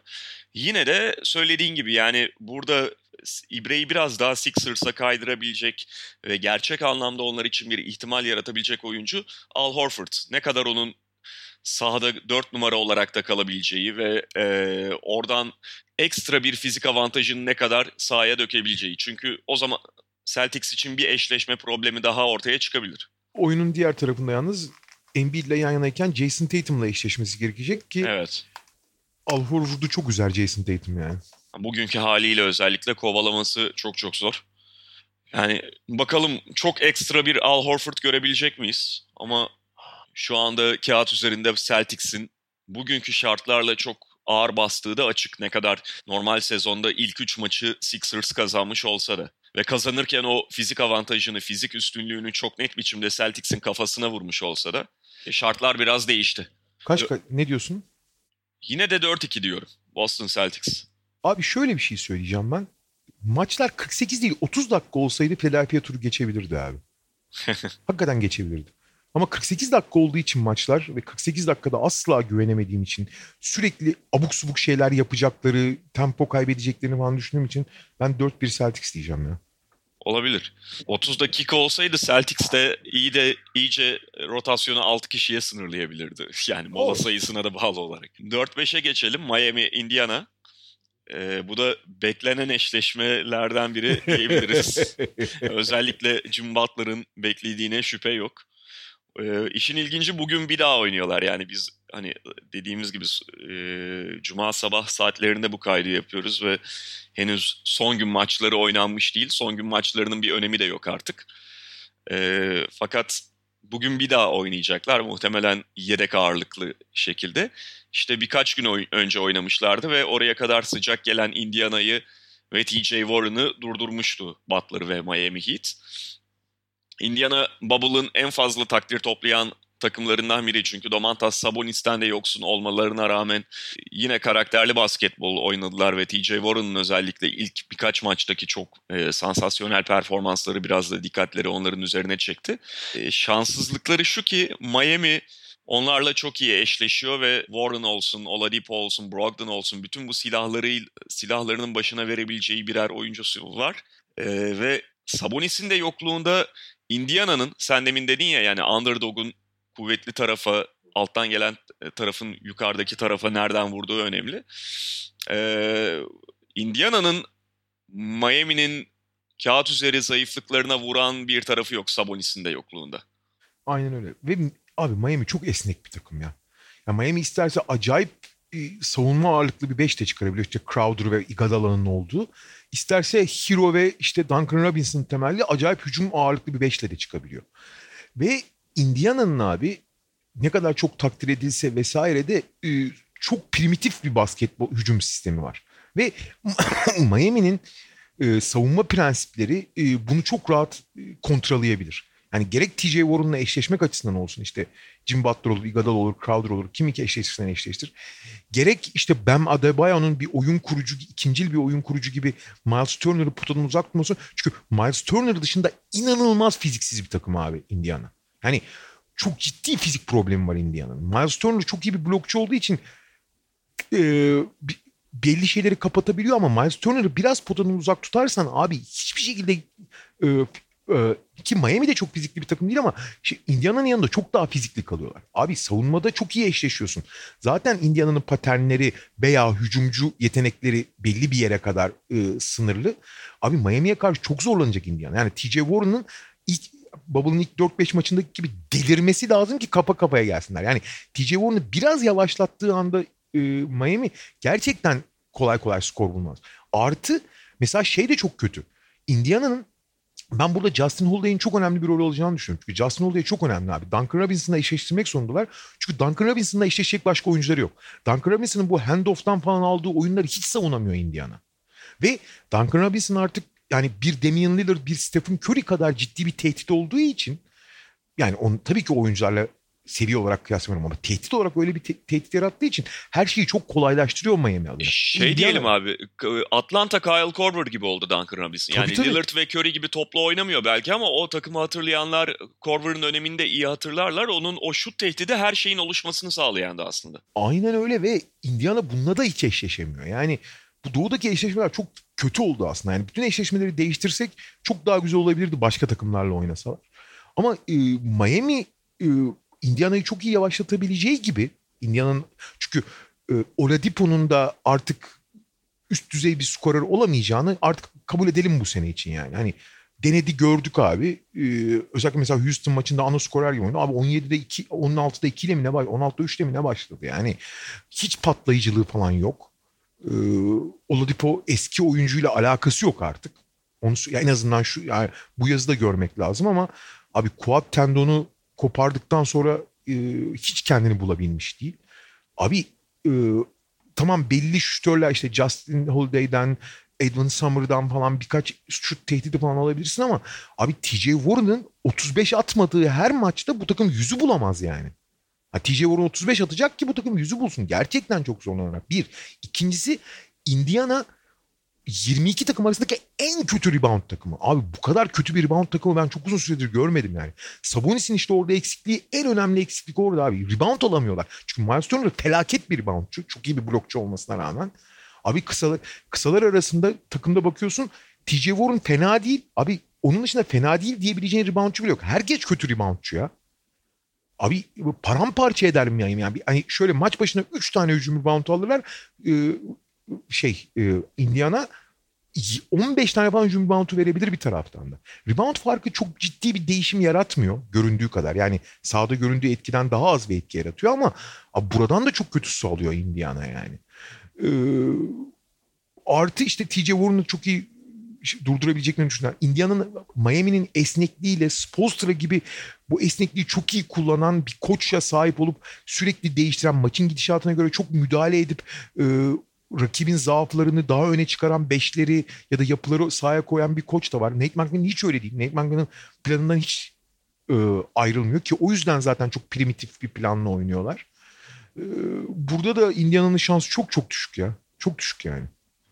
Yine de söylediğin gibi yani burada İbre'yi biraz daha Sixers'a kaydırabilecek ve gerçek anlamda onlar için bir ihtimal yaratabilecek oyuncu Al Horford. Ne kadar onun sahada 4 numara olarak da kalabileceği ve e, oradan ekstra bir fizik avantajını ne kadar sahaya dökebileceği. Çünkü o zaman Celtics için bir eşleşme problemi daha ortaya çıkabilir. Oyunun diğer tarafında yalnız Embiid ile yan yanayken Jason Tatum'la eşleşmesi gerekecek ki evet. Al Horford'u çok üzer Jason Tatum yani. Bugünkü haliyle özellikle kovalaması çok çok zor. Yani bakalım çok ekstra bir Al Horford görebilecek miyiz? Ama şu anda kağıt üzerinde Celtics'in bugünkü şartlarla çok ağır bastığı da açık. Ne kadar normal sezonda ilk 3 maçı Sixers kazanmış olsa da. Ve kazanırken o fizik avantajını, fizik üstünlüğünü çok net biçimde Celtics'in kafasına vurmuş olsa da e, şartlar biraz değişti. Kaç, ka- ne diyorsun? Yine de 4-2 diyorum. Boston Celtics. Abi şöyle bir şey söyleyeceğim ben. Maçlar 48 değil 30 dakika olsaydı Philadelphia turu geçebilirdi abi. Hakikaten geçebilirdi. Ama 48 dakika olduğu için maçlar ve 48 dakikada asla güvenemediğim için sürekli abuk subuk şeyler yapacakları, tempo kaybedeceklerini falan düşündüğüm için ben 4-1 Celtics diyeceğim ya. Olabilir. 30 dakika olsaydı Celtics de iyi de iyice rotasyonu 6 kişiye sınırlayabilirdi. Yani mola oh. sayısına da bağlı olarak. 4-5'e geçelim. Miami, Indiana. Ee, bu da beklenen eşleşmelerden biri diyebiliriz. Özellikle Jim Butler'ın beklediğine şüphe yok. Ee, işin ilginci bugün bir daha oynuyorlar. Yani biz hani dediğimiz gibi e, cuma sabah saatlerinde bu kaydı yapıyoruz ve henüz son gün maçları oynanmış değil. Son gün maçlarının bir önemi de yok artık. E, fakat bugün bir daha oynayacaklar. Muhtemelen yedek ağırlıklı şekilde. İşte birkaç gün önce oynamışlardı ve oraya kadar sıcak gelen Indiana'yı ve TJ Warren'ı durdurmuştu Butler ve Miami Heat. Indiana Bubble'ın en fazla takdir toplayan takımlarından biri çünkü Domantas Sabonis'ten de yoksun olmalarına rağmen yine karakterli basketbol oynadılar ve TJ Warren'ın özellikle ilk birkaç maçtaki çok e, sansasyonel performansları biraz da dikkatleri onların üzerine çekti. E, şanssızlıkları şu ki Miami onlarla çok iyi eşleşiyor ve Warren olsun, Oladipo olsun, Brogdon olsun bütün bu silahları silahlarının başına verebileceği birer oyuncusu var. E, ve Sabonis'in de yokluğunda Indiana'nın sen demin dedin ya yani underdog'un kuvvetli tarafa alttan gelen tarafın yukarıdaki tarafa nereden vurduğu önemli. Ee, Indiana'nın Miami'nin kağıt üzeri zayıflıklarına vuran bir tarafı yok Sabonis'in de yokluğunda. Aynen öyle. Ve abi Miami çok esnek bir takım ya. ya Miami isterse acayip e, savunma ağırlıklı bir 5 de çıkarabiliyor. İşte Crowder ve Iguodala'nın olduğu. İsterse Hero ve işte Duncan Robinson temelli acayip hücum ağırlıklı bir 5 de çıkabiliyor. Ve Indiana'nın abi ne kadar çok takdir edilse vesaire de e, çok primitif bir basketbol hücum sistemi var. Ve Miami'nin e, savunma prensipleri e, bunu çok rahat e, kontrollayabilir. Yani gerek TJ Warren'la eşleşmek açısından olsun işte Jim Butler olur, Iguodala olur, Crowder olur. Kim iki eşleştirsen eşleştir. Gerek işte Bam Adebayo'nun bir oyun kurucu, ikincil bir oyun kurucu gibi Miles Turner'ı potadan uzak tutması. Çünkü Miles Turner dışında inanılmaz fiziksiz bir takım abi Indiana. Hani çok ciddi fizik problemi var Indiana'nın. Miles Turner çok iyi bir blokçu olduğu için e, belli şeyleri kapatabiliyor ama Miles Turner'ı biraz potadan uzak tutarsan abi hiçbir şekilde e, e, ki Miami de çok fizikli bir takım değil ama şey, Indiana'nın yanında çok daha fizikli kalıyorlar. Abi savunmada çok iyi eşleşiyorsun. Zaten Indiana'nın paternleri veya hücumcu yetenekleri belli bir yere kadar e, sınırlı. Abi Miami'ye karşı çok zorlanacak Indiana. Yani TJ Warren'ın ilk Bubble'ın ilk 4-5 maçındaki gibi delirmesi lazım ki kafa kafaya gelsinler. Yani TJ Warren'ı biraz yavaşlattığı anda e, Miami gerçekten kolay kolay skor bulmaz. Artı mesela şey de çok kötü. Indiana'nın ben burada Justin Holiday'in çok önemli bir rol olacağını düşünüyorum. Çünkü Justin Holiday çok önemli abi. Duncan Robinson'la eşleştirmek zorundalar. Çünkü Duncan Robinson'la eşleşecek başka oyuncuları yok. Duncan Robinson'ın bu handoff'tan falan aldığı oyunları hiç savunamıyor Indiana. Ve Duncan Robinson artık yani bir Damian Lillard, bir Stephen Curry kadar ciddi bir tehdit olduğu için yani on, tabii ki oyuncularla seviye olarak kıyaslamıyorum ama tehdit olarak öyle bir te- tehdit yarattığı için her şeyi çok kolaylaştırıyor Miami adına. Şey Indiana... diyelim abi Atlanta Kyle Korver gibi oldu Duncan Robinson. Yani tabii, tabii. Lillard ve Curry gibi toplu oynamıyor belki ama o takımı hatırlayanlar Korver'ın öneminde iyi hatırlarlar. Onun o şut tehdidi her şeyin oluşmasını sağlayandı aslında. Aynen öyle ve Indiana bununla da hiç eşleşemiyor. Yani bu doğudaki eşleşmeler çok kötü oldu aslında. Yani bütün eşleşmeleri değiştirsek çok daha güzel olabilirdi başka takımlarla oynasalar. Ama e, Miami e, Indiana'yı çok iyi yavaşlatabileceği gibi Indiana'nın çünkü e, Oladipo'nun da artık üst düzey bir skorer olamayacağını artık kabul edelim bu sene için yani. Hani denedi gördük abi. Ee, özellikle mesela Houston maçında ana skorer gibi oynadı. Abi 17'de 2, 16'da 2 ile mi ne başladı? 16'da 3 ile mi ne başladı? Yani hiç patlayıcılığı falan yok. Ee, Oladipo eski oyuncuyla alakası yok artık. Onu ya en azından şu yani bu yazıda görmek lazım ama abi quad tendonu kopardıktan sonra e, hiç kendini bulabilmiş değil. Abi e, tamam belli şütörler işte Justin Holiday'den Edwin Summer'dan falan birkaç şut tehdidi falan alabilirsin ama abi TJ Warren'ın 35 atmadığı her maçta bu takım yüzü bulamaz yani. Ha, TJ Warren 35 atacak ki bu takım yüzü bulsun. Gerçekten çok zorlanarak. Bir. İkincisi Indiana 22 takım arasındaki en kötü rebound takımı. Abi bu kadar kötü bir rebound takımı ben çok uzun süredir görmedim yani. Sabonis'in işte orada eksikliği en önemli eksiklik orada abi. Rebound alamıyorlar. Çünkü Miles Turner felaket bir reboundçu. Çok iyi bir blokçu olmasına rağmen. Abi kısalar, kısalar arasında takımda bakıyorsun TJ Warren fena değil. Abi onun dışında fena değil diyebileceğin reboundçu bile yok. Herkes kötü reboundçu ya. Abi paramparça ederim yani. yani hani şöyle maç başına 3 tane hücum rebound alırlar. Ee, şey e, Indiana 15 tane falan hücum reboundu verebilir bir taraftan da. Rebound farkı çok ciddi bir değişim yaratmıyor göründüğü kadar. Yani sahada göründüğü etkiden daha az bir etki yaratıyor ama abi buradan da çok kötüsü oluyor Indiana yani. Ee, artı işte TJ Warren'ı çok iyi durdurabileceklerini düşünüyorum. Indiana'nın Miami'nin esnekliğiyle Spolstra gibi bu esnekliği çok iyi kullanan bir koçya sahip olup sürekli değiştiren maçın gidişatına göre çok müdahale edip e, rakibin zaaflarını daha öne çıkaran beşleri ya da yapıları sahaya koyan bir koç da var. Nate McMillan hiç öyle değil. Nate McMillan'ın planından hiç e, ayrılmıyor ki o yüzden zaten çok primitif bir planla oynuyorlar. E, burada da Indiana'nın şansı çok çok düşük ya. Çok düşük yani.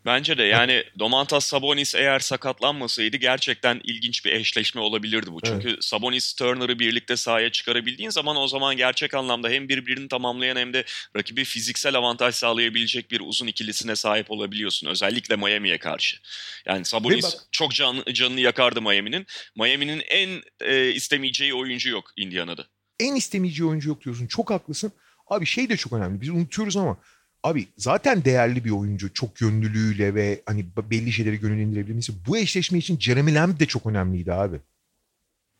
Bence de yani Domantas Sabonis eğer sakatlanmasaydı gerçekten ilginç bir eşleşme olabilirdi bu. Çünkü evet. Sabonis Turner'ı birlikte sahaya çıkarabildiğin zaman o zaman gerçek anlamda hem birbirini tamamlayan hem de rakibi fiziksel avantaj sağlayabilecek bir uzun ikilisine sahip olabiliyorsun. Özellikle Miami'ye karşı. Yani Sabonis bak, çok can, canını yakardı Miami'nin. Miami'nin en e, istemeyeceği oyuncu yok Indiana'da. En istemeyeceği oyuncu yok diyorsun. Çok haklısın. Abi şey de çok önemli. Biz unutuyoruz ama Abi zaten değerli bir oyuncu çok yönlülüğüyle ve hani belli şeyleri gönüllendirebilmesi. Bu eşleşme için Jeremy Lamb de çok önemliydi abi.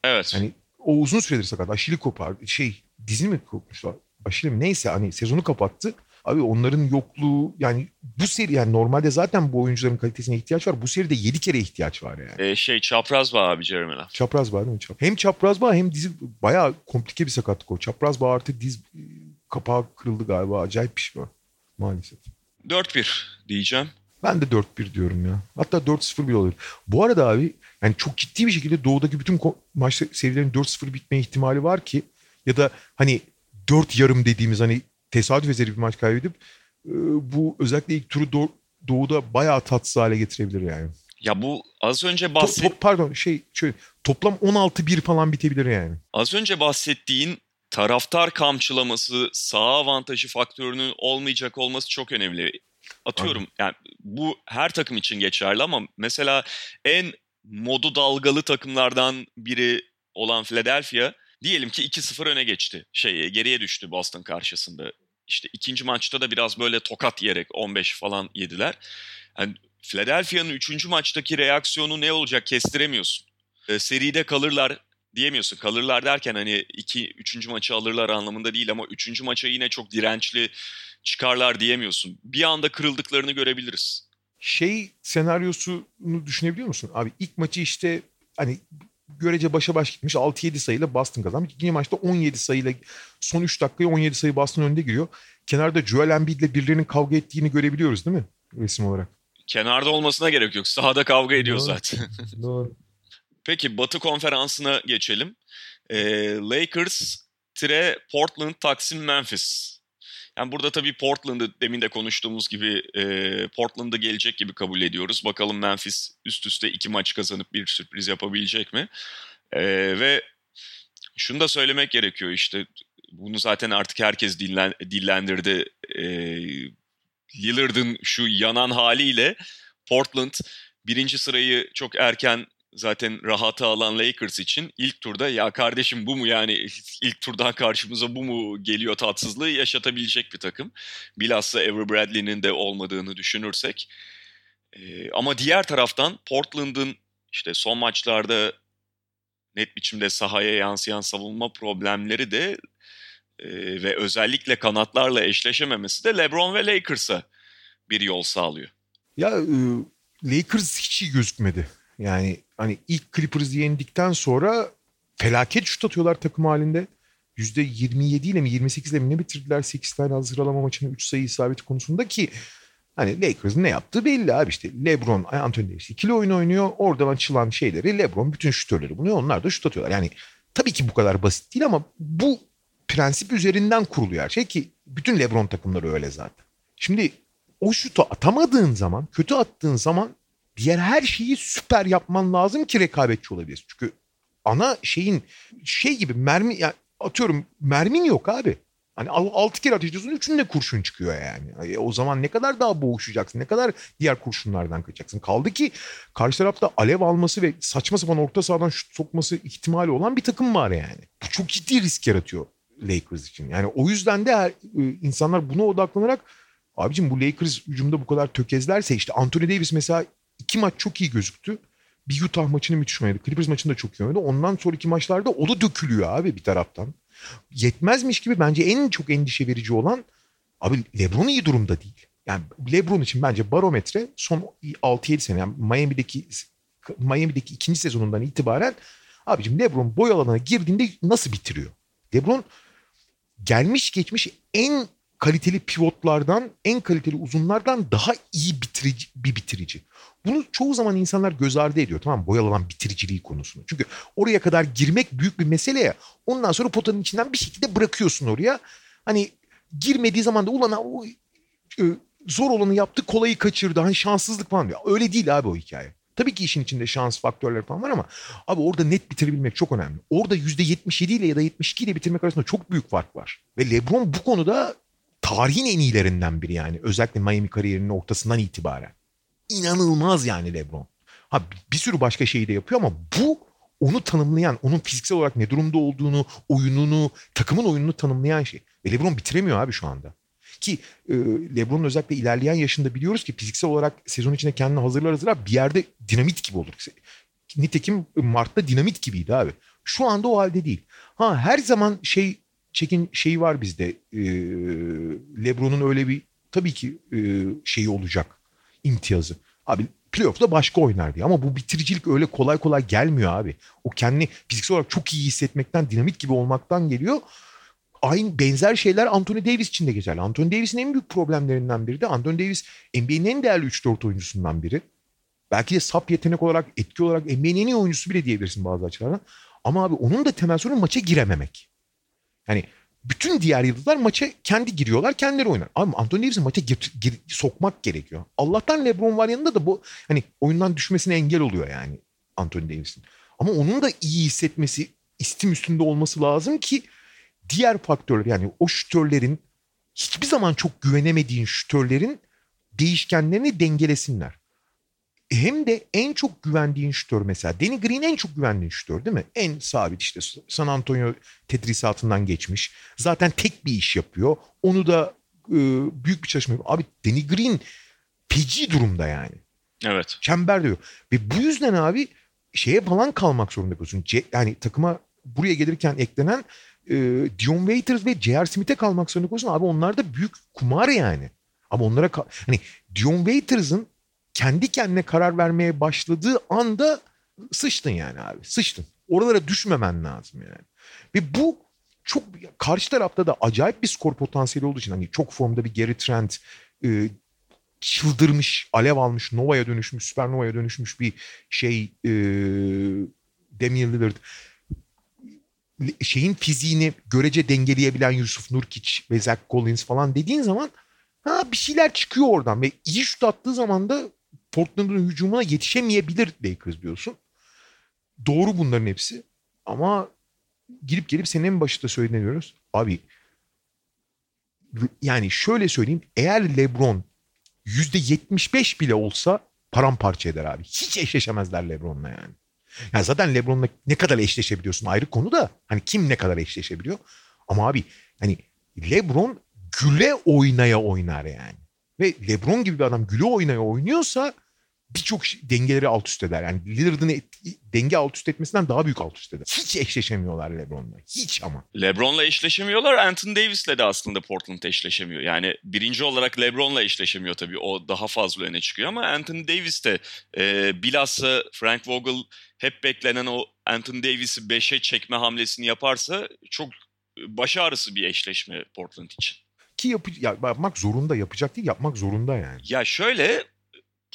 Evet. Hani o uzun süredir sakat. Aşili kopar. Şey dizi mi kopmuşlar? Aşili mi? Neyse hani sezonu kapattı. Abi onların yokluğu yani bu seri yani normalde zaten bu oyuncuların kalitesine ihtiyaç var. Bu seride 7 kere ihtiyaç var yani. Ee, şey çapraz bağ abi Jeremy Lamb. Çapraz bağ değil mi? Hem çapraz bağ hem dizi bayağı komplike bir sakatlık o. Çapraz bağ artı diz kapağı kırıldı galiba. Acayip bir şey var maalesef. 4-1 diyeceğim. Ben de 4-1 diyorum ya. Hatta 4-0 bile olur. Bu arada abi yani çok ciddi bir şekilde doğudaki bütün maç serilerin 4-0 bitme ihtimali var ki ya da hani 4 yarım dediğimiz hani tesadüf eseri bir maç kaybedip e, bu özellikle ilk turu doğ, doğuda bayağı tatsız hale getirebilir yani. Ya bu az önce bahset... To, to, pardon şey şöyle toplam 16-1 falan bitebilir yani. Az önce bahsettiğin taraftar kamçılaması, sağ avantajı faktörünün olmayacak olması çok önemli. Atıyorum yani bu her takım için geçerli ama mesela en modu dalgalı takımlardan biri olan Philadelphia diyelim ki 2-0 öne geçti. Şey geriye düştü Boston karşısında. İşte ikinci maçta da biraz böyle tokat yiyerek 15 falan yediler. Yani Philadelphia'nın üçüncü maçtaki reaksiyonu ne olacak kestiremiyorsun. E, seride kalırlar diyemiyorsun. Kalırlar derken hani iki, üçüncü maçı alırlar anlamında değil ama üçüncü maça yine çok dirençli çıkarlar diyemiyorsun. Bir anda kırıldıklarını görebiliriz. Şey senaryosunu düşünebiliyor musun? Abi ilk maçı işte hani görece başa baş gitmiş 6-7 sayıyla Boston kazanmış. İkinci maçta 17 sayıyla son 3 dakikaya 17 sayı Boston önde giriyor. Kenarda Joel Embiid ile birilerinin kavga ettiğini görebiliyoruz değil mi? Resim olarak. Kenarda olmasına gerek yok. Sahada kavga ediyor Doğru. zaten. Doğru. Peki Batı konferansına geçelim. Ee, Lakers, Tire, Portland, Taksim, Memphis. Yani burada tabii Portland'ı demin de konuştuğumuz gibi e, Portland'a gelecek gibi kabul ediyoruz. Bakalım Memphis üst üste iki maç kazanıp bir sürpriz yapabilecek mi? E, ve şunu da söylemek gerekiyor işte bunu zaten artık herkes dillen, dillendirdi. E, Lillard'ın şu yanan haliyle Portland birinci sırayı çok erken zaten rahatı alan Lakers için ilk turda ya kardeşim bu mu yani ilk turdan karşımıza bu mu geliyor tatsızlığı yaşatabilecek bir takım. Bilhassa Avery Bradley'nin de olmadığını düşünürsek. Ee, ama diğer taraftan Portland'ın işte son maçlarda net biçimde sahaya yansıyan savunma problemleri de e, ve özellikle kanatlarla eşleşememesi de LeBron ve Lakers'a bir yol sağlıyor. Ya e, Lakers hiç iyi gözükmedi. Yani hani ilk Clippers'ı yendikten sonra felaket şut atıyorlar takım halinde. %27 ile mi 28 ile mi ne bitirdiler 8 tane hazır alama maçını 3 sayı isabeti konusunda ki hani Lakers'ın ne yaptığı belli abi işte LeBron, Anthony Davis ikili oyun oynuyor. Oradan açılan şeyleri LeBron bütün şutörleri buluyor. Onlar da şut atıyorlar. Yani tabii ki bu kadar basit değil ama bu prensip üzerinden kuruluyor her şey ki bütün LeBron takımları öyle zaten. Şimdi o şutu atamadığın zaman, kötü attığın zaman diğer her şeyi süper yapman lazım ki rekabetçi olabilirsin. Çünkü ana şeyin şey gibi mermi yani atıyorum mermin yok abi. Hani altı kere ateş ediyorsun üçünde kurşun çıkıyor yani. E, o zaman ne kadar daha boğuşacaksın? Ne kadar diğer kurşunlardan kaçacaksın? Kaldı ki karşı tarafta alev alması ve saçma sapan orta sahadan şut sokması ihtimali olan bir takım var yani. Bu çok ciddi risk yaratıyor Lakers için. Yani o yüzden de her, e, insanlar buna odaklanarak abicim bu Lakers hücumda bu kadar tökezlerse işte Anthony Davis mesela iki maç çok iyi gözüktü. Bir Utah maçını müthiş oynadı. Clippers maçında çok iyi oynadı. Ondan sonraki maçlarda o da dökülüyor abi bir taraftan. Yetmezmiş gibi bence en çok endişe verici olan abi LeBron iyi durumda değil. Yani LeBron için bence barometre son 6-7 sene yani Miami'deki Miami'deki ikinci sezonundan itibaren abicim LeBron boy alanına girdiğinde nasıl bitiriyor? LeBron gelmiş geçmiş en kaliteli pivotlardan, en kaliteli uzunlardan daha iyi bitirici, bir bitirici. Bunu çoğu zaman insanlar göz ardı ediyor tamam mı? Boyalanan bitiriciliği konusunu. Çünkü oraya kadar girmek büyük bir mesele ya. Ondan sonra potanın içinden bir şekilde bırakıyorsun oraya. Hani girmediği zaman da ulan o e, zor olanı yaptı kolayı kaçırdı. Hani şanssızlık falan diyor. Öyle değil abi o hikaye. Tabii ki işin içinde şans faktörleri falan var ama abi orada net bitirebilmek çok önemli. Orada %77 ile ya da 72 ile bitirmek arasında çok büyük fark var. Ve LeBron bu konuda tarihin en iyilerinden biri yani. Özellikle Miami kariyerinin ortasından itibaren. İnanılmaz yani LeBron. Ha bir sürü başka şeyi de yapıyor ama bu onu tanımlayan, onun fiziksel olarak ne durumda olduğunu, oyununu, takımın oyununu tanımlayan şey. Ve LeBron bitiremiyor abi şu anda. Ki e, LeBron'un özellikle ilerleyen yaşında biliyoruz ki fiziksel olarak sezon içinde kendini hazırlar hazırlar bir yerde dinamit gibi olur. Nitekim Mart'ta dinamit gibiydi abi. Şu anda o halde değil. Ha her zaman şey çekin şeyi var bizde. E, LeBron'un öyle bir tabii ki e, şeyi olacak imtiyazı. Abi playoff'ta başka oynar diye. Ama bu bitiricilik öyle kolay kolay gelmiyor abi. O kendini fiziksel olarak çok iyi hissetmekten, dinamit gibi olmaktan geliyor. Aynı benzer şeyler Anthony Davis için de geçerli. Anthony Davis'in en büyük problemlerinden biri de Anthony Davis NBA'nin en değerli 3-4 oyuncusundan biri. Belki de sap yetenek olarak, etki olarak NBA'nin en iyi oyuncusu bile diyebilirsin bazı açılardan. Ama abi onun da temel sorunu maça girememek. Yani bütün diğer yıldızlar maça kendi giriyorlar, kendileri oynar. Ama Anthony Davis'i maça gir, gir, sokmak gerekiyor. Allah'tan LeBron var yanında da bu hani oyundan düşmesine engel oluyor yani Anthony Davis'in. Ama onun da iyi hissetmesi, istim üstünde olması lazım ki diğer faktörler yani o şütörlerin hiçbir zaman çok güvenemediğin şütörlerin değişkenlerini dengelesinler. Hem de en çok güvendiğin şütör mesela. Danny Green en çok güvendiğin şütör değil mi? En sabit işte San Antonio tedrisatından geçmiş. Zaten tek bir iş yapıyor. Onu da e, büyük bir çalışma yapıyor. Abi Danny Green feci durumda yani. Evet. Çember diyor. Ve bu yüzden abi şeye falan kalmak zorunda kalıyorsun. Yani takıma buraya gelirken eklenen e, Dion Waiters ve J.R. Smith'e kalmak zorunda kalıyorsun. Abi onlar da büyük kumar yani. Ama onlara hani Dion Waiters'ın kendi kendine karar vermeye başladığı anda sıçtın yani abi. Sıçtın. Oralara düşmemen lazım yani. Ve bu çok karşı tarafta da acayip bir skor potansiyeli olduğu için hani çok formda bir geri trend e, çıldırmış, alev almış, Nova'ya dönüşmüş, süpernova'ya dönüşmüş bir şey e, Damian Lillard şeyin fiziğini görece dengeleyebilen Yusuf Nurkic ve Zach Collins falan dediğin zaman ha bir şeyler çıkıyor oradan ve iyi şut attığı zaman da Portland'ın hücumuna yetişemeyebilir Lakers diyorsun. Doğru bunların hepsi. Ama girip gelip senin en başında söyleniyoruz. Abi yani şöyle söyleyeyim. Eğer LeBron %75 bile olsa paramparça eder abi. Hiç eşleşemezler LeBron'la yani. Yani zaten LeBron'la ne kadar eşleşebiliyorsun ayrı konu da. Hani kim ne kadar eşleşebiliyor. Ama abi hani LeBron güle oynaya oynar yani. Ve LeBron gibi bir adam güle oynaya oynuyorsa birçok dengeleri alt üst eder. Yani Lillard'ın denge alt üst etmesinden daha büyük alt üst eder. Hiç eşleşemiyorlar LeBron'la. Hiç ama. LeBron'la eşleşemiyorlar. Anthony Davis'le de aslında Portland eşleşemiyor. Yani birinci olarak LeBron'la eşleşemiyor tabii. O daha fazla öne çıkıyor ama Anthony Davis de e, bilhassa Frank Vogel hep beklenen o Anthony Davis'i 5'e çekme hamlesini yaparsa çok baş ağrısı bir eşleşme Portland için. Ki yapı, ya, yapmak zorunda yapacak değil yapmak zorunda yani. Ya şöyle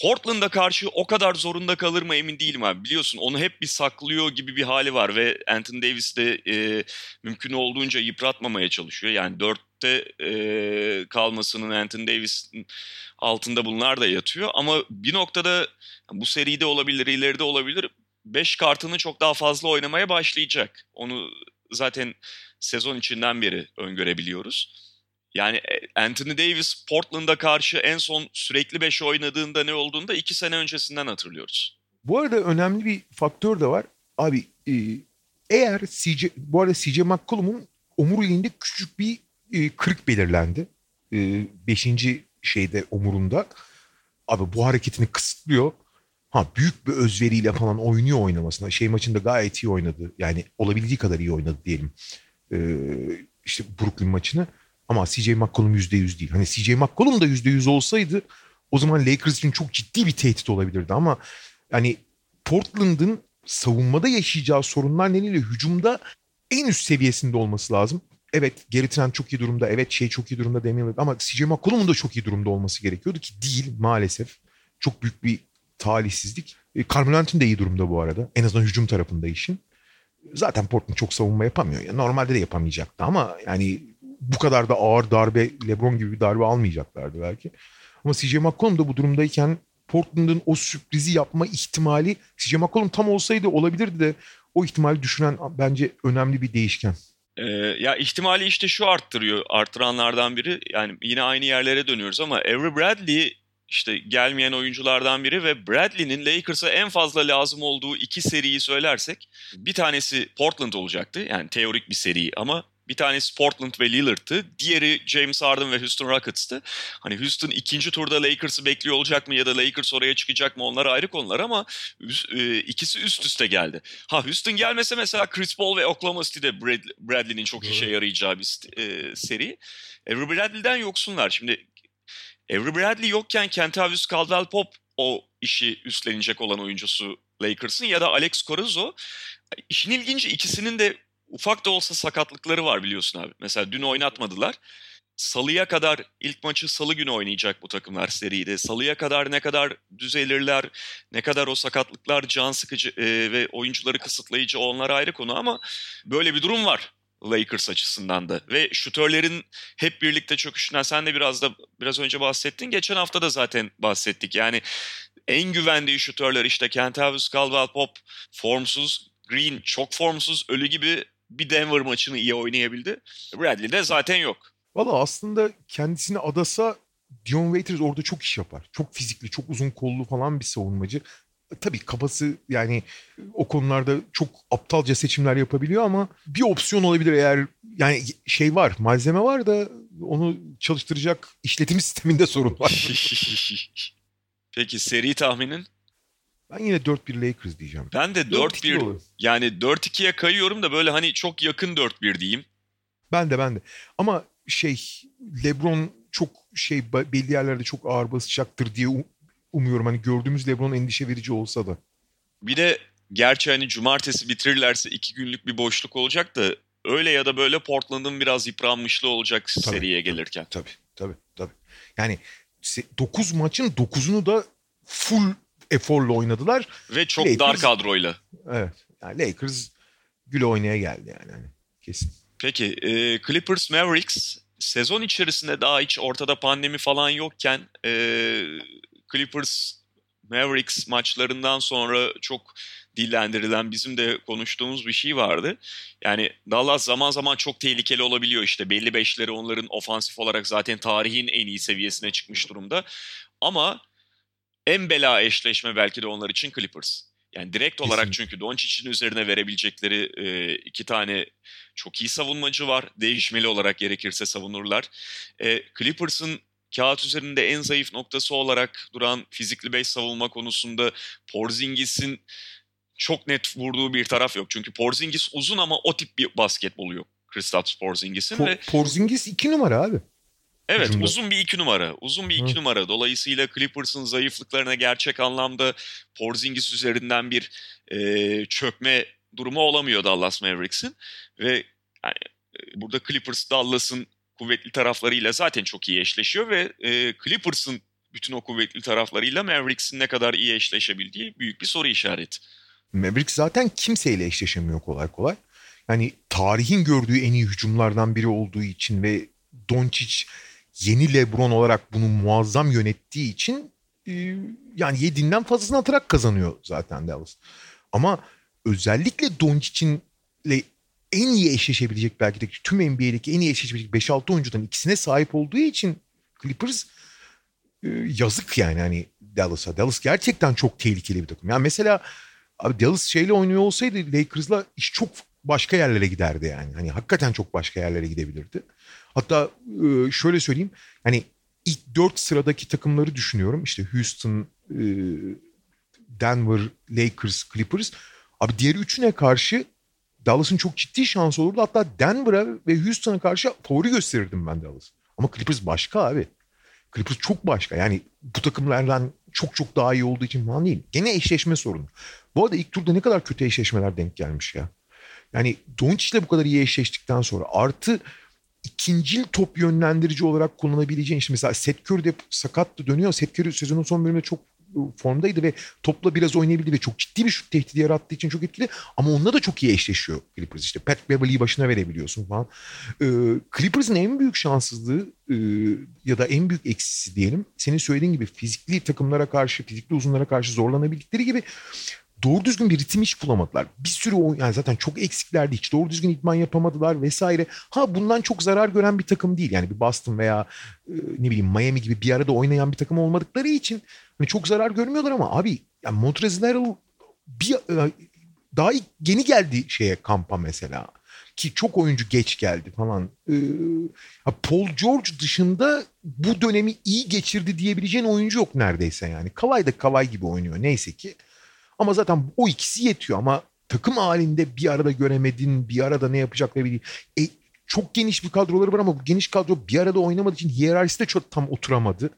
Portland'a karşı o kadar zorunda kalır mı emin değilim abi. Biliyorsun onu hep bir saklıyor gibi bir hali var ve Anthony Davis de e, mümkün olduğunca yıpratmamaya çalışıyor. Yani dörtte e, kalmasının Anthony Davis'in altında bunlar da yatıyor. Ama bir noktada bu seride olabilir, ileride olabilir. Beş kartını çok daha fazla oynamaya başlayacak. Onu zaten sezon içinden beri öngörebiliyoruz. Yani e, Anthony Davis Portland'a karşı en son sürekli 5 oynadığında ne olduğunu da 2 sene öncesinden hatırlıyoruz. Bu arada önemli bir faktör de var. Abi e, eğer CJ, bu arada CJ McCollum'un omuriliğinde küçük bir e, kırık belirlendi. E, beşinci şeyde omurunda. Abi bu hareketini kısıtlıyor. Ha büyük bir özveriyle falan oynuyor oynamasına. Şey maçında gayet iyi oynadı. Yani olabildiği kadar iyi oynadı diyelim. E, işte Brooklyn maçını. Ama CJ McCollum %100 değil. Hani CJ McCollum da %100 olsaydı o zaman Lakers için çok ciddi bir tehdit olabilirdi ama yani Portland'ın savunmada yaşayacağı sorunlar nedeniyle hücumda en üst seviyesinde olması lazım. Evet Gary Trent çok iyi durumda. Evet şey çok iyi durumda Damian. Ama CJ McCollum'un da çok iyi durumda olması gerekiyordu ki değil maalesef. Çok büyük bir talihsizlik. E, Carmelo de iyi durumda bu arada. En azından hücum tarafında işin. Zaten Portland çok savunma yapamıyor. Ya normalde de yapamayacaktı ama yani bu kadar da ağır darbe LeBron gibi bir darbe almayacaklardı belki. Ama CJ McCollum da bu durumdayken Portland'ın o sürprizi yapma ihtimali CJ McCollum tam olsaydı olabilirdi de o ihtimali düşüren bence önemli bir değişken. Ee, ya ihtimali işte şu arttırıyor, arttıranlardan biri. Yani yine aynı yerlere dönüyoruz ama Avery Bradley işte gelmeyen oyunculardan biri ve Bradley'nin Lakers'a en fazla lazım olduğu iki seriyi söylersek bir tanesi Portland olacaktı. Yani teorik bir seri ama bir tanesi Portland ve Lillard'tı. Diğeri James Harden ve Houston Rockets'tı. Hani Houston ikinci turda Lakers'ı bekliyor olacak mı ya da Lakers oraya çıkacak mı onlar ayrı konular ama e, ikisi üst üste geldi. Ha Houston gelmese mesela Chris Paul ve Oklahoma City'de Bradley'nin çok işe yarayacağı bir e, seri. Avery Bradley'den yoksunlar. Şimdi Avery Bradley yokken Kentavius Caldwell-Pop o işi üstlenecek olan oyuncusu Lakers'ın ya da Alex Caruso. İşin ilginci ikisinin de ufak da olsa sakatlıkları var biliyorsun abi. Mesela dün oynatmadılar. Salıya kadar ilk maçı salı günü oynayacak bu takımlar seride. Salıya kadar ne kadar düzelirler, ne kadar o sakatlıklar can sıkıcı e, ve oyuncuları kısıtlayıcı onlar ayrı konu ama böyle bir durum var Lakers açısından da. Ve şutörlerin hep birlikte çöküşünden sen de biraz da biraz önce bahsettin. Geçen hafta da zaten bahsettik. Yani en güvendiği şutörler işte Kentavius Caldwell-Pop formsuz, Green çok formsuz, ölü gibi bir Denver maçını iyi oynayabildi. Bradley de zaten yok. Valla aslında kendisini adasa Dion Waiters orada çok iş yapar. Çok fizikli, çok uzun kollu falan bir savunmacı. Tabii kafası yani o konularda çok aptalca seçimler yapabiliyor ama bir opsiyon olabilir eğer yani şey var malzeme var da onu çalıştıracak işletim sisteminde sorun var. Peki seri tahminin? Ben yine 4-1 Lakers diyeceğim. Ben de 4-1 yani 4-2'ye kayıyorum da böyle hani çok yakın 4-1 diyeyim. Ben de ben de. Ama şey LeBron çok şey belli yerlerde çok ağır basacaktır diye umuyorum. Hani gördüğümüz LeBron endişe verici olsa da. Bir de gerçi hani cumartesi bitirirlerse iki günlük bir boşluk olacak da öyle ya da böyle Portland'ın biraz yıpranmışlığı olacak tabii, seriye gelirken. Tabii tabii tabii. Yani 9 maçın 9'unu da full eforla oynadılar. Ve çok Lakers, dar kadroyla. Evet. Yani Lakers güle oynaya geldi yani. yani kesin. Peki e, Clippers Mavericks sezon içerisinde daha hiç ortada pandemi falan yokken e, Clippers Mavericks maçlarından sonra çok dillendirilen bizim de konuştuğumuz bir şey vardı. Yani Dallas zaman zaman çok tehlikeli olabiliyor işte belli beşleri onların ofansif olarak zaten tarihin en iyi seviyesine çıkmış durumda. Ama en bela eşleşme belki de onlar için Clippers. Yani direkt olarak Kesinlikle. çünkü Doncic'in üzerine verebilecekleri e, iki tane çok iyi savunmacı var. Değişmeli olarak gerekirse savunurlar. E, Clippers'ın kağıt üzerinde en zayıf noktası olarak duran fizikli beş savunma konusunda Porzingis'in çok net vurduğu bir taraf yok. Çünkü Porzingis uzun ama o tip bir basketbolu yok. Kristaps Porzingis'in. Po- ve... Porzingis iki numara abi. Evet Hücumda. uzun bir iki numara. Uzun bir iki Hı. numara. Dolayısıyla Clippers'ın zayıflıklarına gerçek anlamda Porzingis üzerinden bir e, çökme durumu olamıyor Dallas Mavericks'in. Ve yani, e, burada Clippers Dallas'ın kuvvetli taraflarıyla zaten çok iyi eşleşiyor ve e, Clippers'ın bütün o kuvvetli taraflarıyla Mavericks'in ne kadar iyi eşleşebildiği büyük bir soru işareti. Mavericks zaten kimseyle eşleşemiyor kolay kolay. Yani tarihin gördüğü en iyi hücumlardan biri olduğu için ve Doncic yeni LeBron olarak bunu muazzam yönettiği için e, yani yediğinden fazlasını atarak kazanıyor zaten Dallas. Ama özellikle Doncic'in en iyi eşleşebilecek belki de tüm NBA'deki en iyi eşleşebilecek 5-6 oyuncudan ikisine sahip olduğu için Clippers e, yazık yani hani Dallas'a. Dallas gerçekten çok tehlikeli bir takım. Yani mesela abi Dallas şeyle oynuyor olsaydı Lakers'la iş çok başka yerlere giderdi yani. Hani hakikaten çok başka yerlere gidebilirdi. Hatta şöyle söyleyeyim. Hani ilk dört sıradaki takımları düşünüyorum. İşte Houston, Denver, Lakers, Clippers. Abi diğer üçüne karşı Dallas'ın çok ciddi şansı olurdu. Hatta Denver'a ve Houston'a karşı favori gösterirdim ben Dallas. Ama Clippers başka abi. Clippers çok başka. Yani bu takımlardan çok çok daha iyi olduğu için falan değil. Gene eşleşme sorunu. Bu arada ilk turda ne kadar kötü eşleşmeler denk gelmiş ya. Yani Doncic'le bu kadar iyi eşleştikten sonra artı ikincil top yönlendirici olarak kullanabileceğin işte mesela Curry de sakattı dönüyor. Curry sezonun son bölümünde çok formdaydı ve topla biraz oynayabildi ve çok ciddi bir şut tehdidi yarattığı için çok etkili. Ama onunla da çok iyi eşleşiyor Clippers. İşte Pat Beverly'yi başına verebiliyorsun falan. Ee, Clippers'ın en büyük şanssızlığı e, ya da en büyük eksisi diyelim. Senin söylediğin gibi fizikli takımlara karşı, fizikli uzunlara karşı zorlanabildikleri gibi doğru düzgün bir ritim hiç bulamadılar. Bir sürü oyun yani zaten çok eksiklerdi. Hiç doğru düzgün idman yapamadılar vesaire. Ha bundan çok zarar gören bir takım değil. Yani bir Boston veya e, ne bileyim Miami gibi bir arada oynayan bir takım olmadıkları için hani çok zarar görmüyorlar ama abi yani Montrezl bir e, daha yeni geldi şeye kampa mesela ki çok oyuncu geç geldi falan. Ee, Paul George dışında bu dönemi iyi geçirdi diyebileceğin oyuncu yok neredeyse yani. Kavay da Kavay gibi oynuyor neyse ki. Ama zaten o ikisi yetiyor ama takım halinde bir arada göremedin, bir arada ne yapacakları bileyim. E, çok geniş bir kadroları var ama bu geniş kadro bir arada oynamadığı için hiyerarşisi de çok tam oturamadı.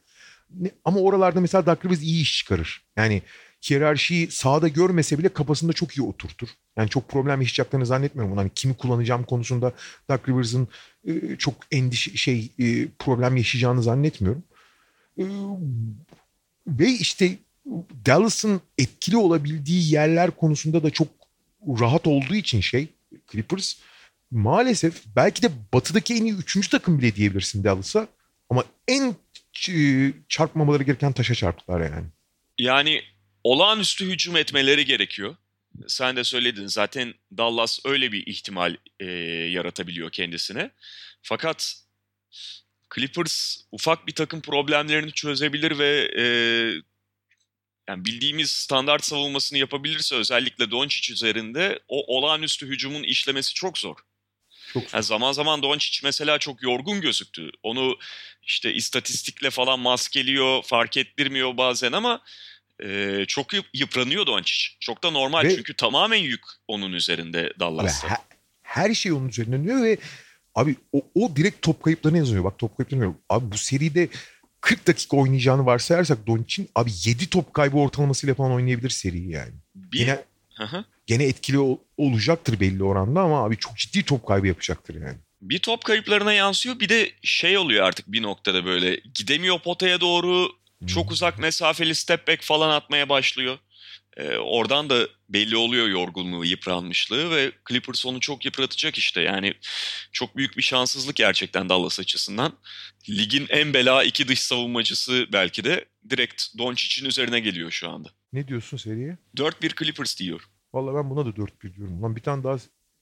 Ama oralarda mesela Dark Rivers iyi iş çıkarır. Yani hiyerarşiyi sahada görmese bile kafasında çok iyi oturtur. Yani çok problem yaşayacaklarını zannetmiyorum. Hani kimi kullanacağım konusunda Dark Rivers'ın e, çok endişe şey e, problem yaşayacağını zannetmiyorum. E, ve işte Dallas'ın etkili olabildiği yerler konusunda da çok rahat olduğu için şey Clippers maalesef belki de batıdaki en iyi üçüncü takım bile diyebilirsin Dallas'a ama en çarpmamaları gereken taşa çarptılar yani. Yani olağanüstü hücum etmeleri gerekiyor. Sen de söyledin zaten Dallas öyle bir ihtimal e, yaratabiliyor kendisine. Fakat Clippers ufak bir takım problemlerini çözebilir ve e, yani bildiğimiz standart savunmasını yapabilirse özellikle Doncic üzerinde o olağanüstü hücumun işlemesi çok zor. Çok zor. Yani zaman zaman Doncic mesela çok yorgun gözüktü. Onu işte istatistikle falan maskeliyor, fark ettirmiyor bazen ama e, çok yıpranıyor Doncic. Çok da normal ve, çünkü tamamen yük onun üzerinde Dallas'ta. Her, her şey onun üzerinde dönüyor ve abi o, o direkt top kayıplarına yazıyor. Bak top kayıplarına Abi bu seride 40 dakika oynayacağını varsayarsak Doncic'in abi 7 top kaybı ortalamasıyla falan oynayabilir seriyi yani. Bir... Gene, gene etkili ol, olacaktır belli oranda ama abi çok ciddi top kaybı yapacaktır yani. Bir top kayıplarına yansıyor bir de şey oluyor artık bir noktada böyle gidemiyor potaya doğru çok hmm. uzak mesafeli step back falan atmaya başlıyor. Ee, oradan da belli oluyor yorgunluğu, yıpranmışlığı ve Clippers onu çok yıpratacak işte. Yani çok büyük bir şanssızlık gerçekten Dallas açısından. Ligin en bela iki dış savunmacısı belki de direkt Doncic'in üzerine geliyor şu anda. Ne diyorsun seriye? 4-1 Clippers diyor. Vallahi ben buna da 4-1 diyorum. Lan bir tane daha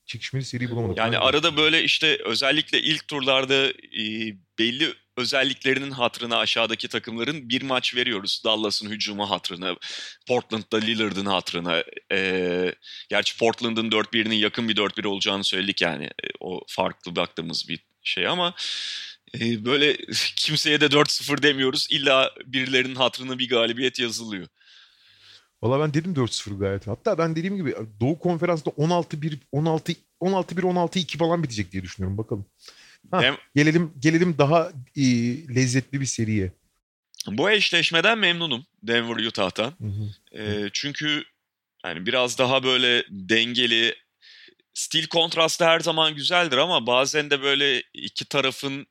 çekişmeli seri bulamadım. Yani arada böyle işte özellikle ilk turlarda e, belli özelliklerinin hatırına aşağıdaki takımların bir maç veriyoruz. Dallas'ın hücumu hatırına, Portland'da Lillard'ın hatırına. E, gerçi Portland'ın 4-1'inin yakın bir 4-1 olacağını söyledik yani. E, o farklı baktığımız bir şey ama e, böyle kimseye de 4-0 demiyoruz. İlla birilerinin hatırına bir galibiyet yazılıyor. Valla ben dedim 4-0 gayet. Hatta ben dediğim gibi Doğu Konferans'ta 16-1, 16 16-1, 16-2 falan bitecek diye düşünüyorum. Bakalım. Ha, Hem, gelelim gelelim daha e, lezzetli bir seriye. Bu eşleşmeden memnunum Denver Utah'tan. Hı hı. E, çünkü yani biraz daha böyle dengeli stil kontrastı her zaman güzeldir ama bazen de böyle iki tarafın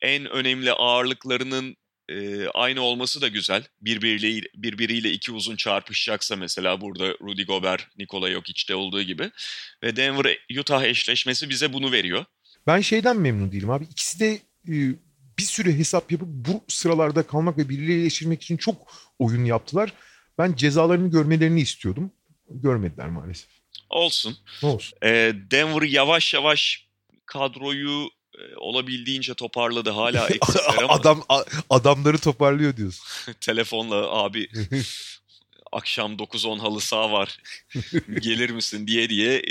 en önemli ağırlıklarının e, aynı olması da güzel. Birbiriyle, birbiriyle iki uzun çarpışacaksa mesela burada Rudy Gobert, Nikola Jokic'te olduğu gibi. Ve Denver-Utah eşleşmesi bize bunu veriyor. Ben şeyden memnun değilim abi. İkisi de e, bir sürü hesap yapıp bu sıralarda kalmak ve birileriyle iyileştirmek için çok oyun yaptılar. Ben cezalarını görmelerini istiyordum. Görmediler maalesef. Olsun. Olsun. Ee, Denver yavaş yavaş kadroyu e, olabildiğince toparladı. Hala eksikler ama. Adam adamları toparlıyor diyorsun. Telefonla abi akşam 9-10 halı saha var. Gelir misin diye diye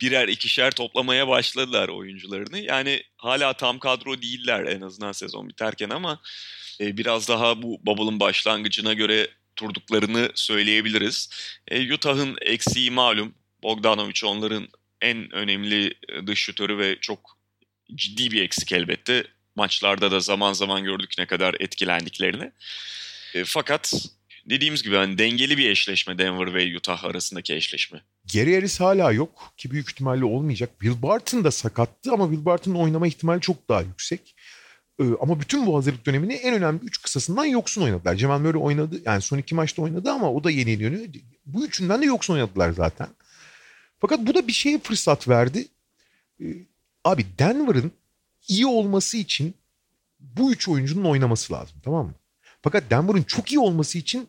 birer ikişer toplamaya başladılar oyuncularını. Yani hala tam kadro değiller en azından sezon biterken ama e, biraz daha bu bubble'ın başlangıcına göre turduklarını söyleyebiliriz. E, Utah'ın eksiği malum. Bogdanovic onların en önemli e, dış şutörü ve çok ciddi bir eksik elbette. Maçlarda da zaman zaman gördük ne kadar etkilendiklerini. E, fakat dediğimiz gibi hani dengeli bir eşleşme Denver ve Utah arasındaki eşleşme. Gary Harris hala yok ki büyük ihtimalle olmayacak. Will Barton da sakattı ama Will Barton'ın oynama ihtimali çok daha yüksek. Ee, ama bütün bu hazırlık dönemini en önemli üç kısasından yoksun oynadılar. Cemal Murray oynadı yani son iki maçta oynadı ama o da yeni yeniyor. Bu üçünden de yoksun oynadılar zaten. Fakat bu da bir şeye fırsat verdi. Ee, abi Denver'ın iyi olması için bu üç oyuncunun oynaması lazım tamam mı? Fakat Denver'ın çok iyi olması için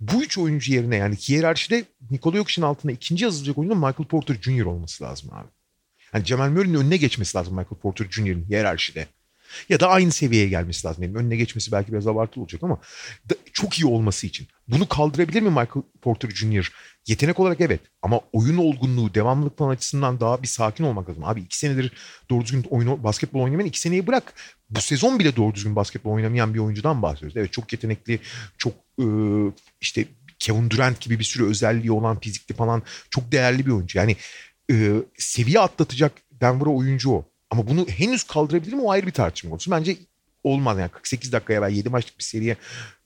bu üç oyuncu yerine yani hiyerarşide Nikola Jokic'in altında ikinci yazılacak oyuncunun Michael Porter Jr. olması lazım abi. Yani Cemal Murray'nin önüne geçmesi lazım Michael Porter Jr.'in hiyerarşide. Ya da aynı seviyeye gelmesi lazım. Benim önüne geçmesi belki biraz abartılı olacak ama da, çok iyi olması için. Bunu kaldırabilir mi Michael Porter Jr.? Yetenek olarak evet ama oyun olgunluğu, devamlılık falan açısından daha bir sakin olmak lazım. Abi iki senedir doğru düzgün oyun, basketbol oynamayan iki seneyi bırak. Bu sezon bile doğru düzgün basketbol oynamayan bir oyuncudan bahsediyoruz. Evet çok yetenekli, çok e, işte Kevin Durant gibi bir sürü özelliği olan fizikli falan çok değerli bir oyuncu. Yani e, seviye atlatacak Denver'a oyuncu o. Ama bunu henüz kaldırabilir mi o ayrı bir tartışma konusu. Bence olmaz yani 48 dakikaya ben 7 maçlık bir seriye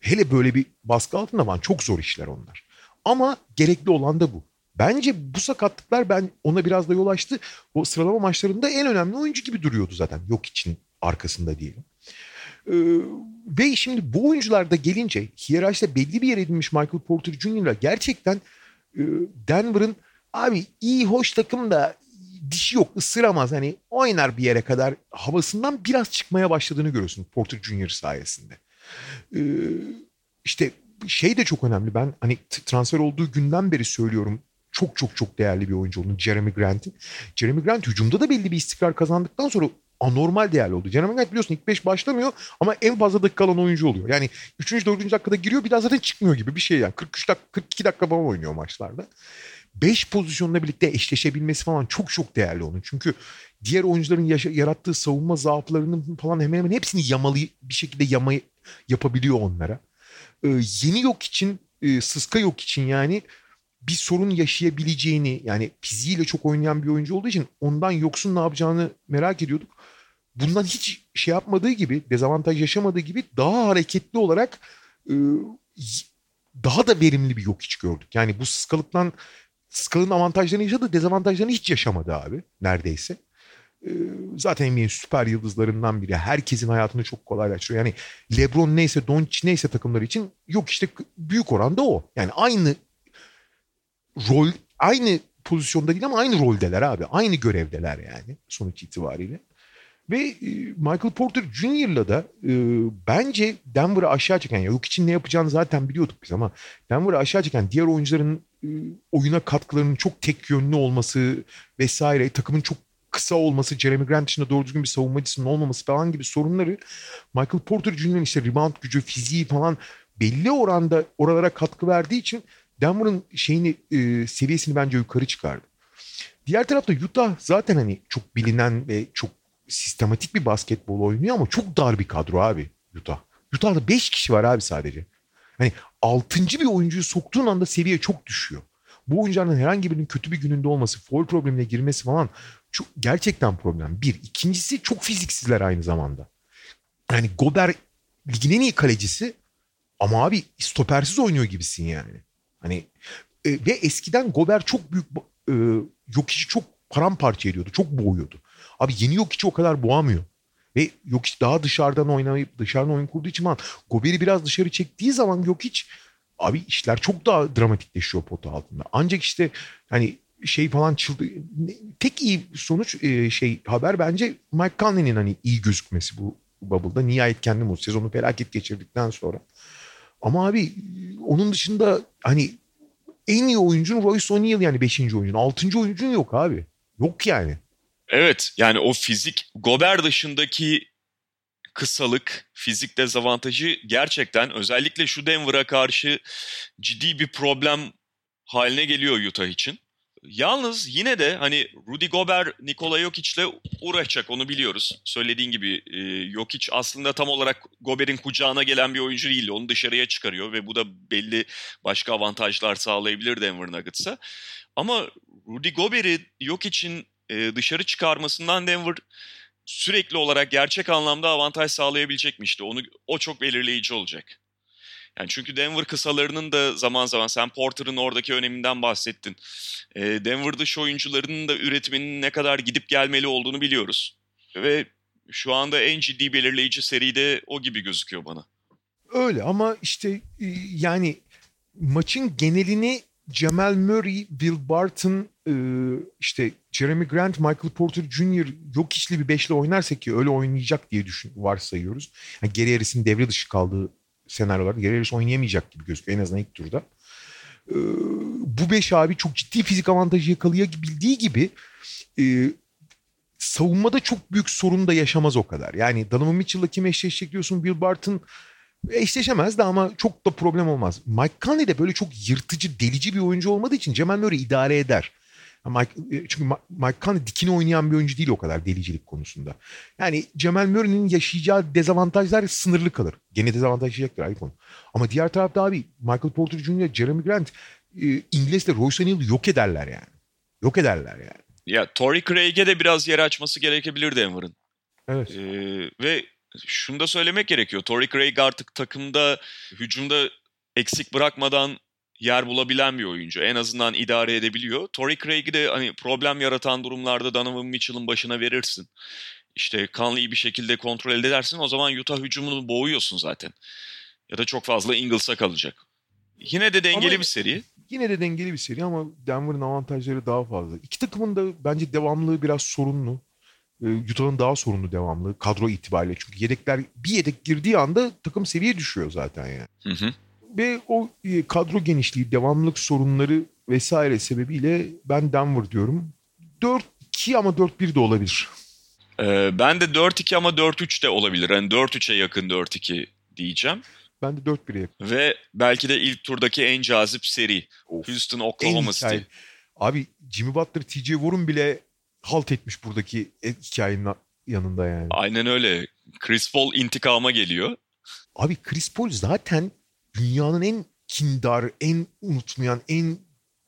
hele böyle bir baskı altında falan çok zor işler onlar. Ama gerekli olan da bu. Bence bu sakatlıklar ben ona biraz da yol açtı. O sıralama maçlarında en önemli oyuncu gibi duruyordu zaten. Yok için arkasında diyelim. Ee, ve şimdi bu oyuncular da gelince hiyerarşide belli bir yer edinmiş Michael Porter Jr.'la gerçekten e, Denver'ın abi iyi hoş takım da dişi yok ısıramaz hani oynar bir yere kadar havasından biraz çıkmaya başladığını görüyorsun Porter Junior sayesinde. Ee, işte şey de çok önemli ben hani transfer olduğu günden beri söylüyorum çok çok çok değerli bir oyuncu olduğunu Jeremy Grant'in. Jeremy Grant hücumda da belli bir istikrar kazandıktan sonra anormal değerli oldu. Jeremy Grant biliyorsun ilk 5 başlamıyor ama en fazla dakika alan oyuncu oluyor. Yani 3. 4. dakikada giriyor bir daha zaten çıkmıyor gibi bir şey yani. 43 dakika 42 dakika falan oynuyor maçlarda. 5 pozisyonla birlikte eşleşebilmesi falan çok çok değerli onun. Çünkü diğer oyuncuların yaşa- yarattığı savunma zaaflarının falan hemen hemen hepsini yamalı bir şekilde yama yapabiliyor onlara. Ee, yeni yok için, e, sıska yok için yani bir sorun yaşayabileceğini yani fiziğiyle çok oynayan bir oyuncu olduğu için ondan yoksun ne yapacağını merak ediyorduk. Bundan hiç şey yapmadığı gibi, dezavantaj yaşamadığı gibi daha hareketli olarak e, daha da verimli bir yok hiç gördük. Yani bu sıskalıktan Skal'ın avantajlarını yaşadı, dezavantajlarını hiç yaşamadı abi neredeyse. Ee, zaten NBA'nin süper yıldızlarından biri. Herkesin hayatını çok kolaylaştırıyor. Yani LeBron neyse, Doncic neyse takımları için yok işte büyük oranda o. Yani aynı rol, aynı pozisyonda değil ama aynı roldeler abi. Aynı görevdeler yani sonuç itibariyle. Ve e, Michael Porter Jr.'la da e, bence Denver'ı aşağı çeken, yok için ne yapacağını zaten biliyorduk biz ama Denver'ı aşağı çeken diğer oyuncuların oyuna katkılarının çok tek yönlü olması vesaire, takımın çok kısa olması, Jeremy Grant dışında doğru düzgün bir savunmacısının olmaması falan gibi sorunları Michael Porter Jr.'nin işte rebound gücü, fiziği falan belli oranda oralara katkı verdiği için Denver'ın şeyini e, seviyesini bence yukarı çıkardı. Diğer tarafta Utah zaten hani çok bilinen ve çok sistematik bir basketbol oynuyor ama çok dar bir kadro abi Utah. Utah'da 5 kişi var abi sadece. Hani 6. bir oyuncuyu soktuğun anda seviye çok düşüyor. Bu oyuncuların herhangi birinin kötü bir gününde olması, foul problemine girmesi falan çok gerçekten problem. Bir. ikincisi çok fiziksizler aynı zamanda. Yani Gober ligin en iyi kalecisi ama abi stopersiz oynuyor gibisin yani. Hani e, ve eskiden Gober çok büyük e, yok işi çok paramparça ediyordu. Çok boğuyordu. Abi yeni yok hiç o kadar boğamıyor. Ve yok hiç daha dışarıdan oynayıp dışarıdan oyun kurduğu için falan Gober'i biraz dışarı çektiği zaman yok hiç abi işler çok daha dramatikleşiyor pota altında. Ancak işte hani şey falan çıldı. Tek iyi sonuç e, şey haber bence Mike Conley'nin hani iyi gözükmesi bu Bubble'da. Nihayet kendi bu sezonu felaket geçirdikten sonra. Ama abi onun dışında hani en iyi oyuncun Royce O'Neal yani 5. oyuncun. 6. oyuncun yok abi. Yok yani. Evet yani o fizik Gober dışındaki kısalık, fizik dezavantajı gerçekten özellikle şu Denver'a karşı ciddi bir problem haline geliyor Utah için. Yalnız yine de hani Rudy Gober Nikola Jokic'le uğraşacak onu biliyoruz. Söylediğin gibi e, Jokic aslında tam olarak Gober'in kucağına gelen bir oyuncu değil. Onu dışarıya çıkarıyor ve bu da belli başka avantajlar sağlayabilir Denver Nuggets'a. Ama Rudy Gober'i Jokic'in dışarı çıkarmasından Denver sürekli olarak gerçek anlamda avantaj sağlayabilecekmişti. Onu o çok belirleyici olacak. Yani çünkü Denver kısalarının da zaman zaman sen Porter'ın oradaki öneminden bahsettin. E, Denver dış oyuncularının da üretiminin ne kadar gidip gelmeli olduğunu biliyoruz. Ve şu anda en ciddi belirleyici seride o gibi gözüküyor bana. Öyle ama işte yani maçın genelini Jamal Murray, Will Barton, işte Jeremy Grant, Michael Porter Jr. yok işli bir beşli oynarsa ki öyle oynayacak diye düşün, varsayıyoruz. Yani Geri Harris'in devre dışı kaldığı senaryolarda Geri Harris oynayamayacak gibi gözüküyor en azından ilk turda. E, bu beş abi çok ciddi fizik avantajı yakalayabildiği gibi e, savunmada çok büyük sorun da yaşamaz o kadar. Yani Donovan Mitchell'la kim eşleşecek diyorsun Will Barton eşleşemez de ama çok da problem olmaz. Mike Conley de böyle çok yırtıcı, delici bir oyuncu olmadığı için Cemal Murray idare eder. Mike, e, çünkü Mike Conley dikine oynayan bir oyuncu değil o kadar delicilik konusunda. Yani Cemal Murray'nin yaşayacağı dezavantajlar sınırlı kalır. Gene dezavantaj yaşayacaktır ayrı konu. Ama diğer tarafta abi Michael Porter Jr., Jeremy Grant, e, İngiliz'de Royce O'Neal'ı yok ederler yani. Yok ederler yani. Ya Torrey Craig'e de biraz yer açması gerekebilir Denver'ın. Evet. Ee, ve şunu da söylemek gerekiyor. Torrey Craig artık takımda hücumda eksik bırakmadan yer bulabilen bir oyuncu. En azından idare edebiliyor. Torrey Craig'i de hani problem yaratan durumlarda Donovan Mitchell'ın başına verirsin. İşte Conley'i bir şekilde kontrol edersin. O zaman Utah hücumunu boğuyorsun zaten. Ya da çok fazla Ingles'a kalacak. Yine de dengeli Ama- bir seri. Yine de dengeli bir seri ama Denver'ın avantajları daha fazla. İki takımın da bence devamlılığı biraz sorunlu. Ee, Utah'ın daha sorunlu devamlı kadro itibariyle. Çünkü yedekler bir yedek girdiği anda takım seviye düşüyor zaten yani. Hı hı. Ve o e, kadro genişliği, devamlılık sorunları vesaire sebebiyle ben Denver diyorum. 4-2 ama 4-1 de olabilir. Ee, ben de 4-2 ama 4-3 de olabilir. Hani 4-3'e yakın 4-2 diyeceğim. Ben de 4-1'e yakın. Ve belki de ilk turdaki en cazip seri. Of. Houston Oklahoma City. Abi Jimmy Butler, TJ Warren bile halt etmiş buradaki e- hikayenin yanında yani. Aynen öyle. Chris Paul intikama geliyor. Abi Chris Paul zaten dünyanın en kindar, en unutmayan, en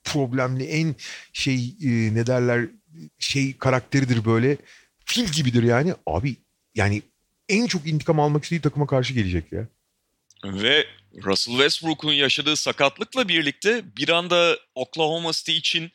problemli, en şey e, ne derler şey karakteridir böyle. Fil gibidir yani. Abi yani en çok intikam almak istediği takıma karşı gelecek ya. Ve Russell Westbrook'un yaşadığı sakatlıkla birlikte bir anda Oklahoma City için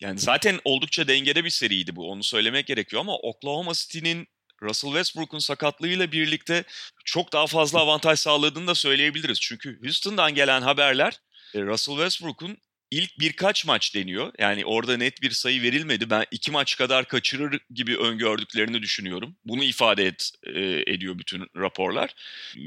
yani zaten oldukça dengede bir seriydi bu onu söylemek gerekiyor ama Oklahoma City'nin Russell Westbrook'un sakatlığıyla birlikte çok daha fazla avantaj sağladığını da söyleyebiliriz. Çünkü Houston'dan gelen haberler e, Russell Westbrook'un ilk birkaç maç deniyor. Yani orada net bir sayı verilmedi. Ben iki maç kadar kaçırır gibi öngördüklerini düşünüyorum. Bunu ifade et, e, ediyor bütün raporlar.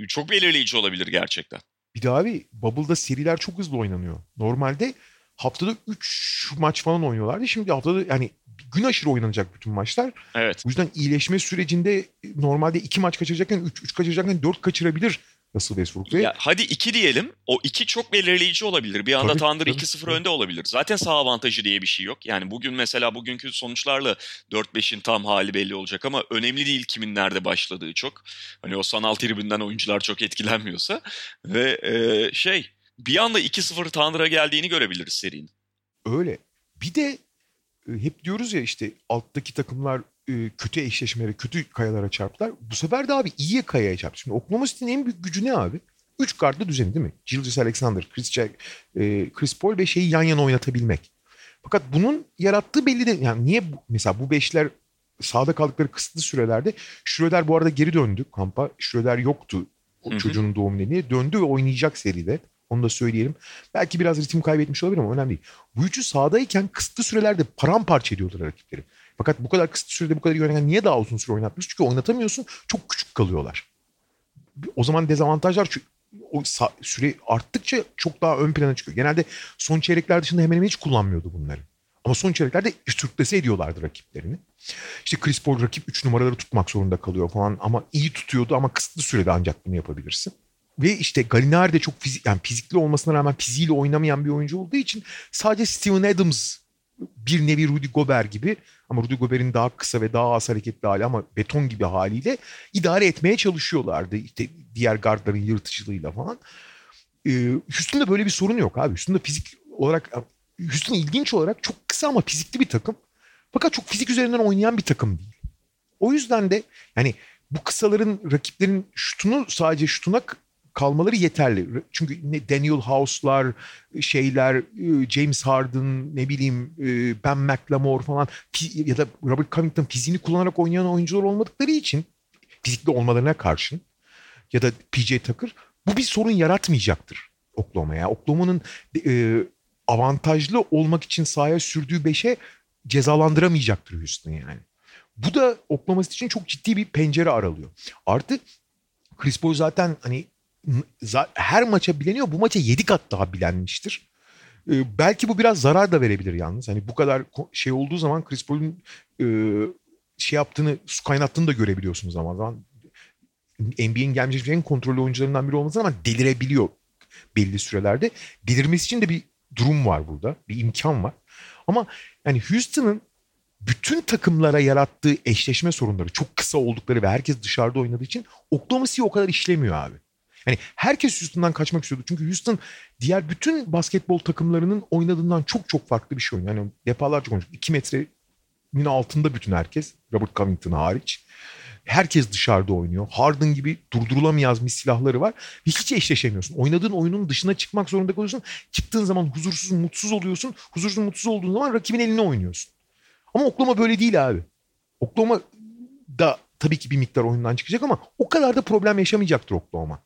Çok belirleyici olabilir gerçekten. Bir de abi Bubble'da seriler çok hızlı oynanıyor. Normalde haftada 3 maç falan oynuyorlardı. Şimdi haftada yani gün aşırı oynanacak bütün maçlar. Evet. Bu yüzden iyileşme sürecinde normalde 2 maç kaçıracakken 3 3 kaçıracakken 4 kaçırabilir Russell Westbrook. Ve Ya hadi 2 diyelim. O 2 çok belirleyici olabilir. Bir anda Thunder tabii, 2-0 tabii. önde olabilir. Zaten saha avantajı diye bir şey yok. Yani bugün mesela bugünkü sonuçlarla 4-5'in tam hali belli olacak ama önemli değil kimin nerede başladığı çok. Hani o sanal tribünden oyuncular çok etkilenmiyorsa ve e, şey bir anda 2-0 Thunder'a geldiğini görebiliriz serinin. öyle. Bir de e, hep diyoruz ya işte alttaki takımlar e, kötü eşleşmelere, kötü kayalara çarptılar. Bu sefer de abi iyiye kayaya çarptı. Şimdi Oklahoma City'nin en büyük gücü ne abi? Üç kartlı düzeni değil mi? Gilgis Alexander, Chris, Jack, e, Chris Paul ve şeyi yan yana oynatabilmek. Fakat bunun yarattığı belli de yani niye bu, mesela bu beşler sahada kaldıkları kısıtlı sürelerde Schroeder bu arada geri döndü kampa. Schroeder yoktu o Hı hı. çocuğun doğum nedeniyle. Döndü ve oynayacak seride. Onu da söyleyelim. Belki biraz ritim kaybetmiş olabilir ama önemli değil. Bu üçü sahadayken kısıtlı sürelerde paramparça ediyorlar rakipleri. Fakat bu kadar kısıtlı sürede bu kadar iyi oynayan niye daha uzun süre oynatmış? Çünkü oynatamıyorsun. Çok küçük kalıyorlar. O zaman dezavantajlar o süre arttıkça çok daha ön plana çıkıyor. Genelde son çeyrekler dışında hemen hemen hiç kullanmıyordu bunları. Ama son çeyreklerde sürklese ediyorlardı rakiplerini. İşte Chris Paul rakip 3 numaraları tutmak zorunda kalıyor falan ama iyi tutuyordu ama kısıtlı sürede ancak bunu yapabilirsin. Ve işte Gallinari de çok fizik, yani fizikli olmasına rağmen fiziğiyle oynamayan bir oyuncu olduğu için sadece Steven Adams bir nevi Rudy Gobert gibi ama Rudy Gobert'in daha kısa ve daha az hareketli hali ama beton gibi haliyle idare etmeye çalışıyorlardı. İşte diğer gardların yırtıcılığıyla falan. Ee, Houston'da böyle bir sorun yok abi. Houston'da fizik olarak Houston ilginç olarak çok kısa ama fizikli bir takım. Fakat çok fizik üzerinden oynayan bir takım değil. O yüzden de yani bu kısaların rakiplerin şutunu sadece şutuna kalmaları yeterli. Çünkü Daniel House'lar, şeyler, e, James Harden, ne bileyim e, Ben McLemore falan ya da Robert Covington fiziğini kullanarak oynayan oyuncular olmadıkları için fizikli olmalarına karşın ya da PJ Tucker bu bir sorun yaratmayacaktır Oklahoma'ya. Oklahoma'nın e, avantajlı olmak için sahaya sürdüğü beşe cezalandıramayacaktır Houston yani. Bu da Oklahoma için çok ciddi bir pencere aralıyor. Artı Chris Paul zaten hani her maça bileniyor. Bu maça 7 kat daha bilenmiştir. Ee, belki bu biraz zarar da verebilir yalnız. Hani bu kadar şey olduğu zaman Chris Paul'un e, şey yaptığını, su kaynattığını da görebiliyorsunuz zaman zaman. NBA'in gelmiş en kontrollü oyuncularından biri olması ama delirebiliyor belli sürelerde. Delirmesi için de bir durum var burada. Bir imkan var. Ama yani Houston'ın bütün takımlara yarattığı eşleşme sorunları çok kısa oldukları ve herkes dışarıda oynadığı için Oklahoma City o kadar işlemiyor abi. Yani herkes Houston'dan kaçmak istiyordu. Çünkü Houston diğer bütün basketbol takımlarının oynadığından çok çok farklı bir şey oynuyor. Yani defalarca konuştuk. 2 metrenin altında bütün herkes. Robert Covington hariç. Herkes dışarıda oynuyor. Harden gibi durdurulamayaz bir silahları var. Ve hiç eşleşemiyorsun. Oynadığın oyunun dışına çıkmak zorunda kalıyorsun. Çıktığın zaman huzursuz, mutsuz oluyorsun. Huzursuz, mutsuz olduğun zaman rakibin eline oynuyorsun. Ama Oklahoma böyle değil abi. Oklahoma da tabii ki bir miktar oyundan çıkacak ama o kadar da problem yaşamayacaktır Oklahoma.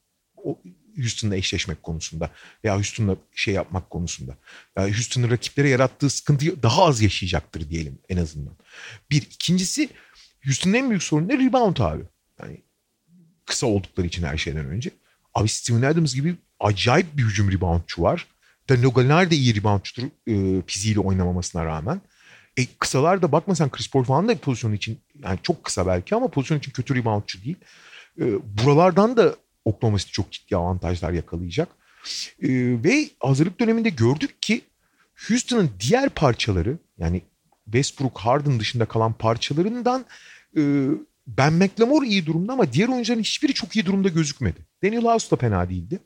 O Houston'la eşleşmek konusunda veya Houston'la şey yapmak konusunda. Yani Houston'ın rakiplere yarattığı sıkıntıyı daha az yaşayacaktır diyelim en azından. Bir. ikincisi Houston'ın en büyük sorunu ne? Rebound abi. Yani kısa oldukları için her şeyden önce. Abi Steven Adams gibi acayip bir hücum reboundçu var. Danilo Gallinari de iyi reboundçudur e, fiziğiyle oynamamasına rağmen. E, kısalar da bakma sen Chris Paul falan da pozisyon için yani çok kısa belki ama pozisyon için kötü reboundçu değil. E, buralardan da Oklahoma City çok ciddi avantajlar yakalayacak. E, ve hazırlık döneminde gördük ki Houston'ın diğer parçaları yani Westbrook, Harden dışında kalan parçalarından e, Ben McLemore iyi durumda ama diğer oyuncuların hiçbiri çok iyi durumda gözükmedi. Daniel House da fena değildi.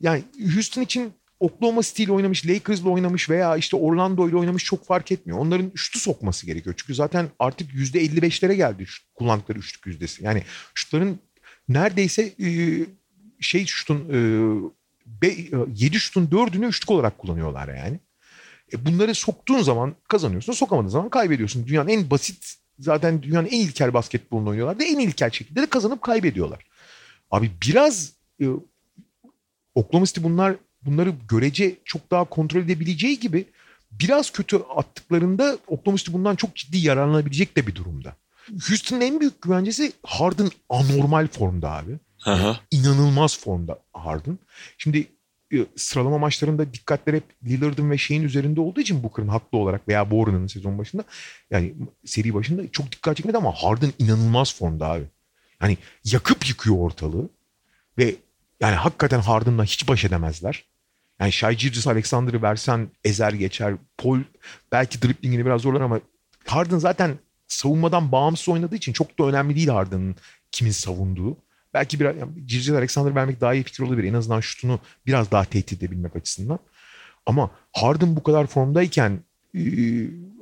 Yani Houston için Oklahoma City ile oynamış, Lakers'la oynamış veya işte Orlando ile oynamış çok fark etmiyor. Onların üçlü sokması gerekiyor. Çünkü zaten artık %55'lere geldi kullandıkları üçlük yüzdesi. Yani şutların neredeyse e, şey şutun e, 7 şutun 4'ünü üçlük olarak kullanıyorlar yani. E bunları soktuğun zaman kazanıyorsun, sokamadığın zaman kaybediyorsun. Dünyanın en basit zaten dünyanın en ilkel basketbolunu oynuyorlar da en ilkel şekilde de kazanıp kaybediyorlar. Abi biraz e, Oklahoma City bunlar bunları görece çok daha kontrol edebileceği gibi biraz kötü attıklarında Oklahoma City bundan çok ciddi yararlanabilecek de bir durumda. Houston'ın en büyük güvencesi Harden anormal formda abi. Aha. İnanılmaz formda Harden. Şimdi e, sıralama maçlarında dikkatler hep Lillard'ın ve şeyin üzerinde olduğu için Booker'ın haklı olarak veya Boran'ın sezon başında yani seri başında çok dikkat çekmedi ama Harden inanılmaz formda abi. Yani yakıp yıkıyor ortalığı ve yani hakikaten Harden'la hiç baş edemezler. Yani Shai Gilgis Alexander'ı versen ezer geçer. Paul belki driplingini biraz zorlar ama Harden zaten savunmadan bağımsız oynadığı için çok da önemli değil Harden'ın kimin savunduğu. Belki biraz yani Gilgis Alexander vermek daha iyi fikir olabilir. En azından şutunu biraz daha tehdit edebilmek açısından. Ama Harden bu kadar formdayken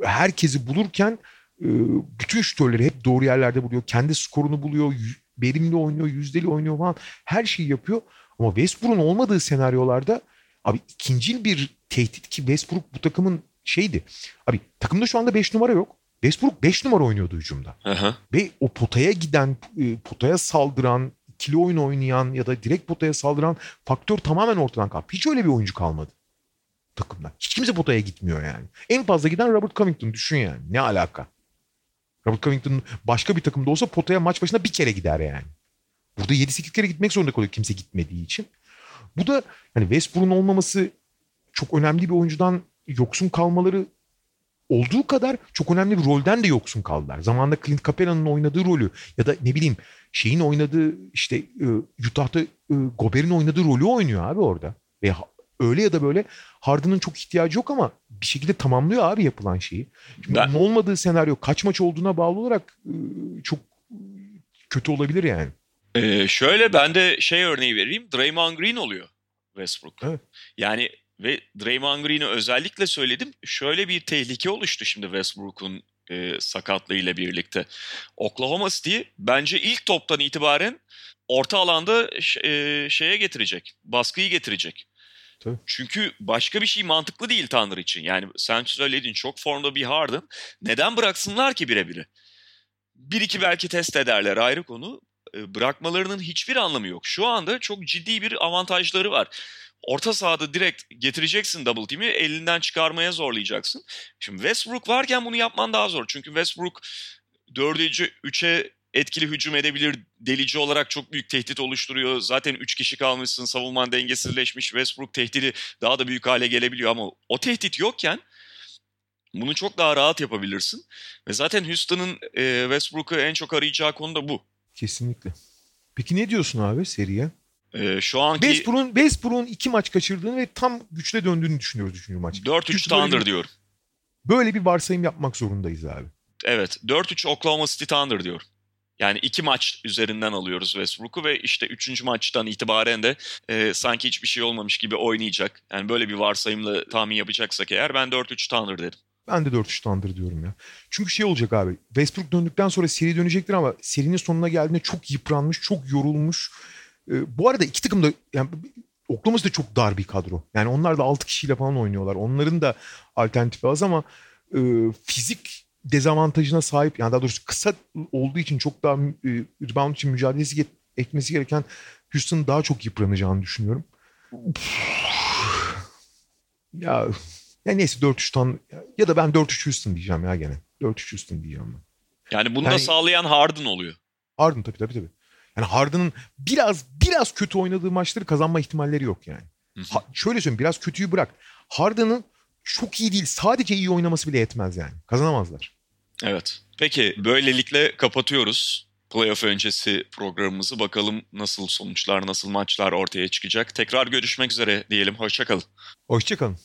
herkesi bulurken bütün şutörleri hep doğru yerlerde buluyor. Kendi skorunu buluyor. Verimli oynuyor, yüzdeli oynuyor falan. Her şeyi yapıyor. Ama Westbrook'un olmadığı senaryolarda Abi ikincil bir tehdit ki Westbrook bu takımın şeydi. Abi takımda şu anda 5 numara yok. Westbrook 5 numara oynuyordu hücumda. Aha. Ve o potaya giden, e, potaya saldıran, ikili oyun oynayan ya da direkt potaya saldıran faktör tamamen ortadan kalktı. Hiç öyle bir oyuncu kalmadı takımda. Hiç kimse potaya gitmiyor yani. En fazla giden Robert Covington düşün yani. Ne alaka? Robert Covington başka bir takımda olsa potaya maç başına bir kere gider yani. Burada 7-8 kere gitmek zorunda kalıyor kimse gitmediği için. Bu da hani Westbrook'un olmaması çok önemli bir oyuncudan yoksun kalmaları olduğu kadar çok önemli bir rolden de yoksun kaldılar. Zamanında Clint Capela'nın oynadığı rolü ya da ne bileyim şeyin oynadığı işte e, Utah'ta e, Gober'in oynadığı rolü oynuyor abi orada. Ve öyle ya da böyle Harden'ın çok ihtiyacı yok ama bir şekilde tamamlıyor abi yapılan şeyi. Şimdi ben... olmadığı senaryo kaç maç olduğuna bağlı olarak e, çok kötü olabilir yani. Ee, şöyle ben de şey örneği vereyim. Draymond Green oluyor Westbrook. Evet. Yani ve Draymond Green'i özellikle söyledim. Şöyle bir tehlike oluştu şimdi Westbrook'un e, sakatlığı ile birlikte. Oklahoma City bence ilk toptan itibaren orta alanda e, şeye getirecek. Baskıyı getirecek. Tabii. Çünkü başka bir şey mantıklı değil Tanrı için. Yani sen söyledin çok formda bir Harden. Neden bıraksınlar ki birebiri? Bir iki belki test ederler ayrı konu. E, bırakmalarının hiçbir anlamı yok. Şu anda çok ciddi bir avantajları var. Orta sahada direkt getireceksin double team'i elinden çıkarmaya zorlayacaksın. Şimdi Westbrook varken bunu yapman daha zor. Çünkü Westbrook dördüncü üçe etkili hücum edebilir. Delici olarak çok büyük tehdit oluşturuyor. Zaten 3 kişi kalmışsın. Savunman dengesizleşmiş. Westbrook tehdidi daha da büyük hale gelebiliyor ama o tehdit yokken bunu çok daha rahat yapabilirsin. Ve zaten Houston'ın e, Westbrook'u en çok arayacağı konu da bu. Kesinlikle. Peki ne diyorsun abi seriye? E, şu anki Westbrook'un Westbrook'un iki maç kaçırdığını ve tam güçle döndüğünü düşünüyoruz üçüncü maç. 4-3 Çünkü Thunder diyorum. Böyle bir varsayım yapmak zorundayız abi. Evet 4-3 Oklahoma City Thunder diyorum. Yani iki maç üzerinden alıyoruz Westbrook'u ve işte üçüncü maçtan itibaren de e, sanki hiçbir şey olmamış gibi oynayacak. Yani böyle bir varsayımla tahmin yapacaksak eğer ben 4-3 Thunder dedim. Ben de 4-3 Thunder diyorum ya. Çünkü şey olacak abi. Westbrook döndükten sonra seri dönecektir ama serinin sonuna geldiğinde çok yıpranmış, çok yorulmuş. Ee, bu arada iki takım da yani Oklahoma City de çok dar bir kadro. Yani onlar da 6 kişiyle falan oynuyorlar. Onların da alternatifi az ama e, fizik dezavantajına sahip yani daha doğrusu kısa olduğu için çok daha e, rebound için mücadelesi get- etmesi gereken Houston'ın daha çok yıpranacağını düşünüyorum. Ya ya neyse 4-3 tan ya da ben 4-3 Houston diyeceğim ya gene. 4-3 Houston diyeceğim ben. Yani bunu da Yani- sağlayan Harden oluyor. Harden tabii tabii tabii. Yani Harden'ın biraz biraz kötü oynadığı maçları kazanma ihtimalleri yok yani. Ha, şöyle söyleyeyim biraz kötüyü bırak. Harden'ın çok iyi değil sadece iyi oynaması bile yetmez yani. Kazanamazlar. Evet. Peki böylelikle kapatıyoruz. Playoff öncesi programımızı bakalım nasıl sonuçlar, nasıl maçlar ortaya çıkacak. Tekrar görüşmek üzere diyelim. Hoşçakalın. Hoşçakalın.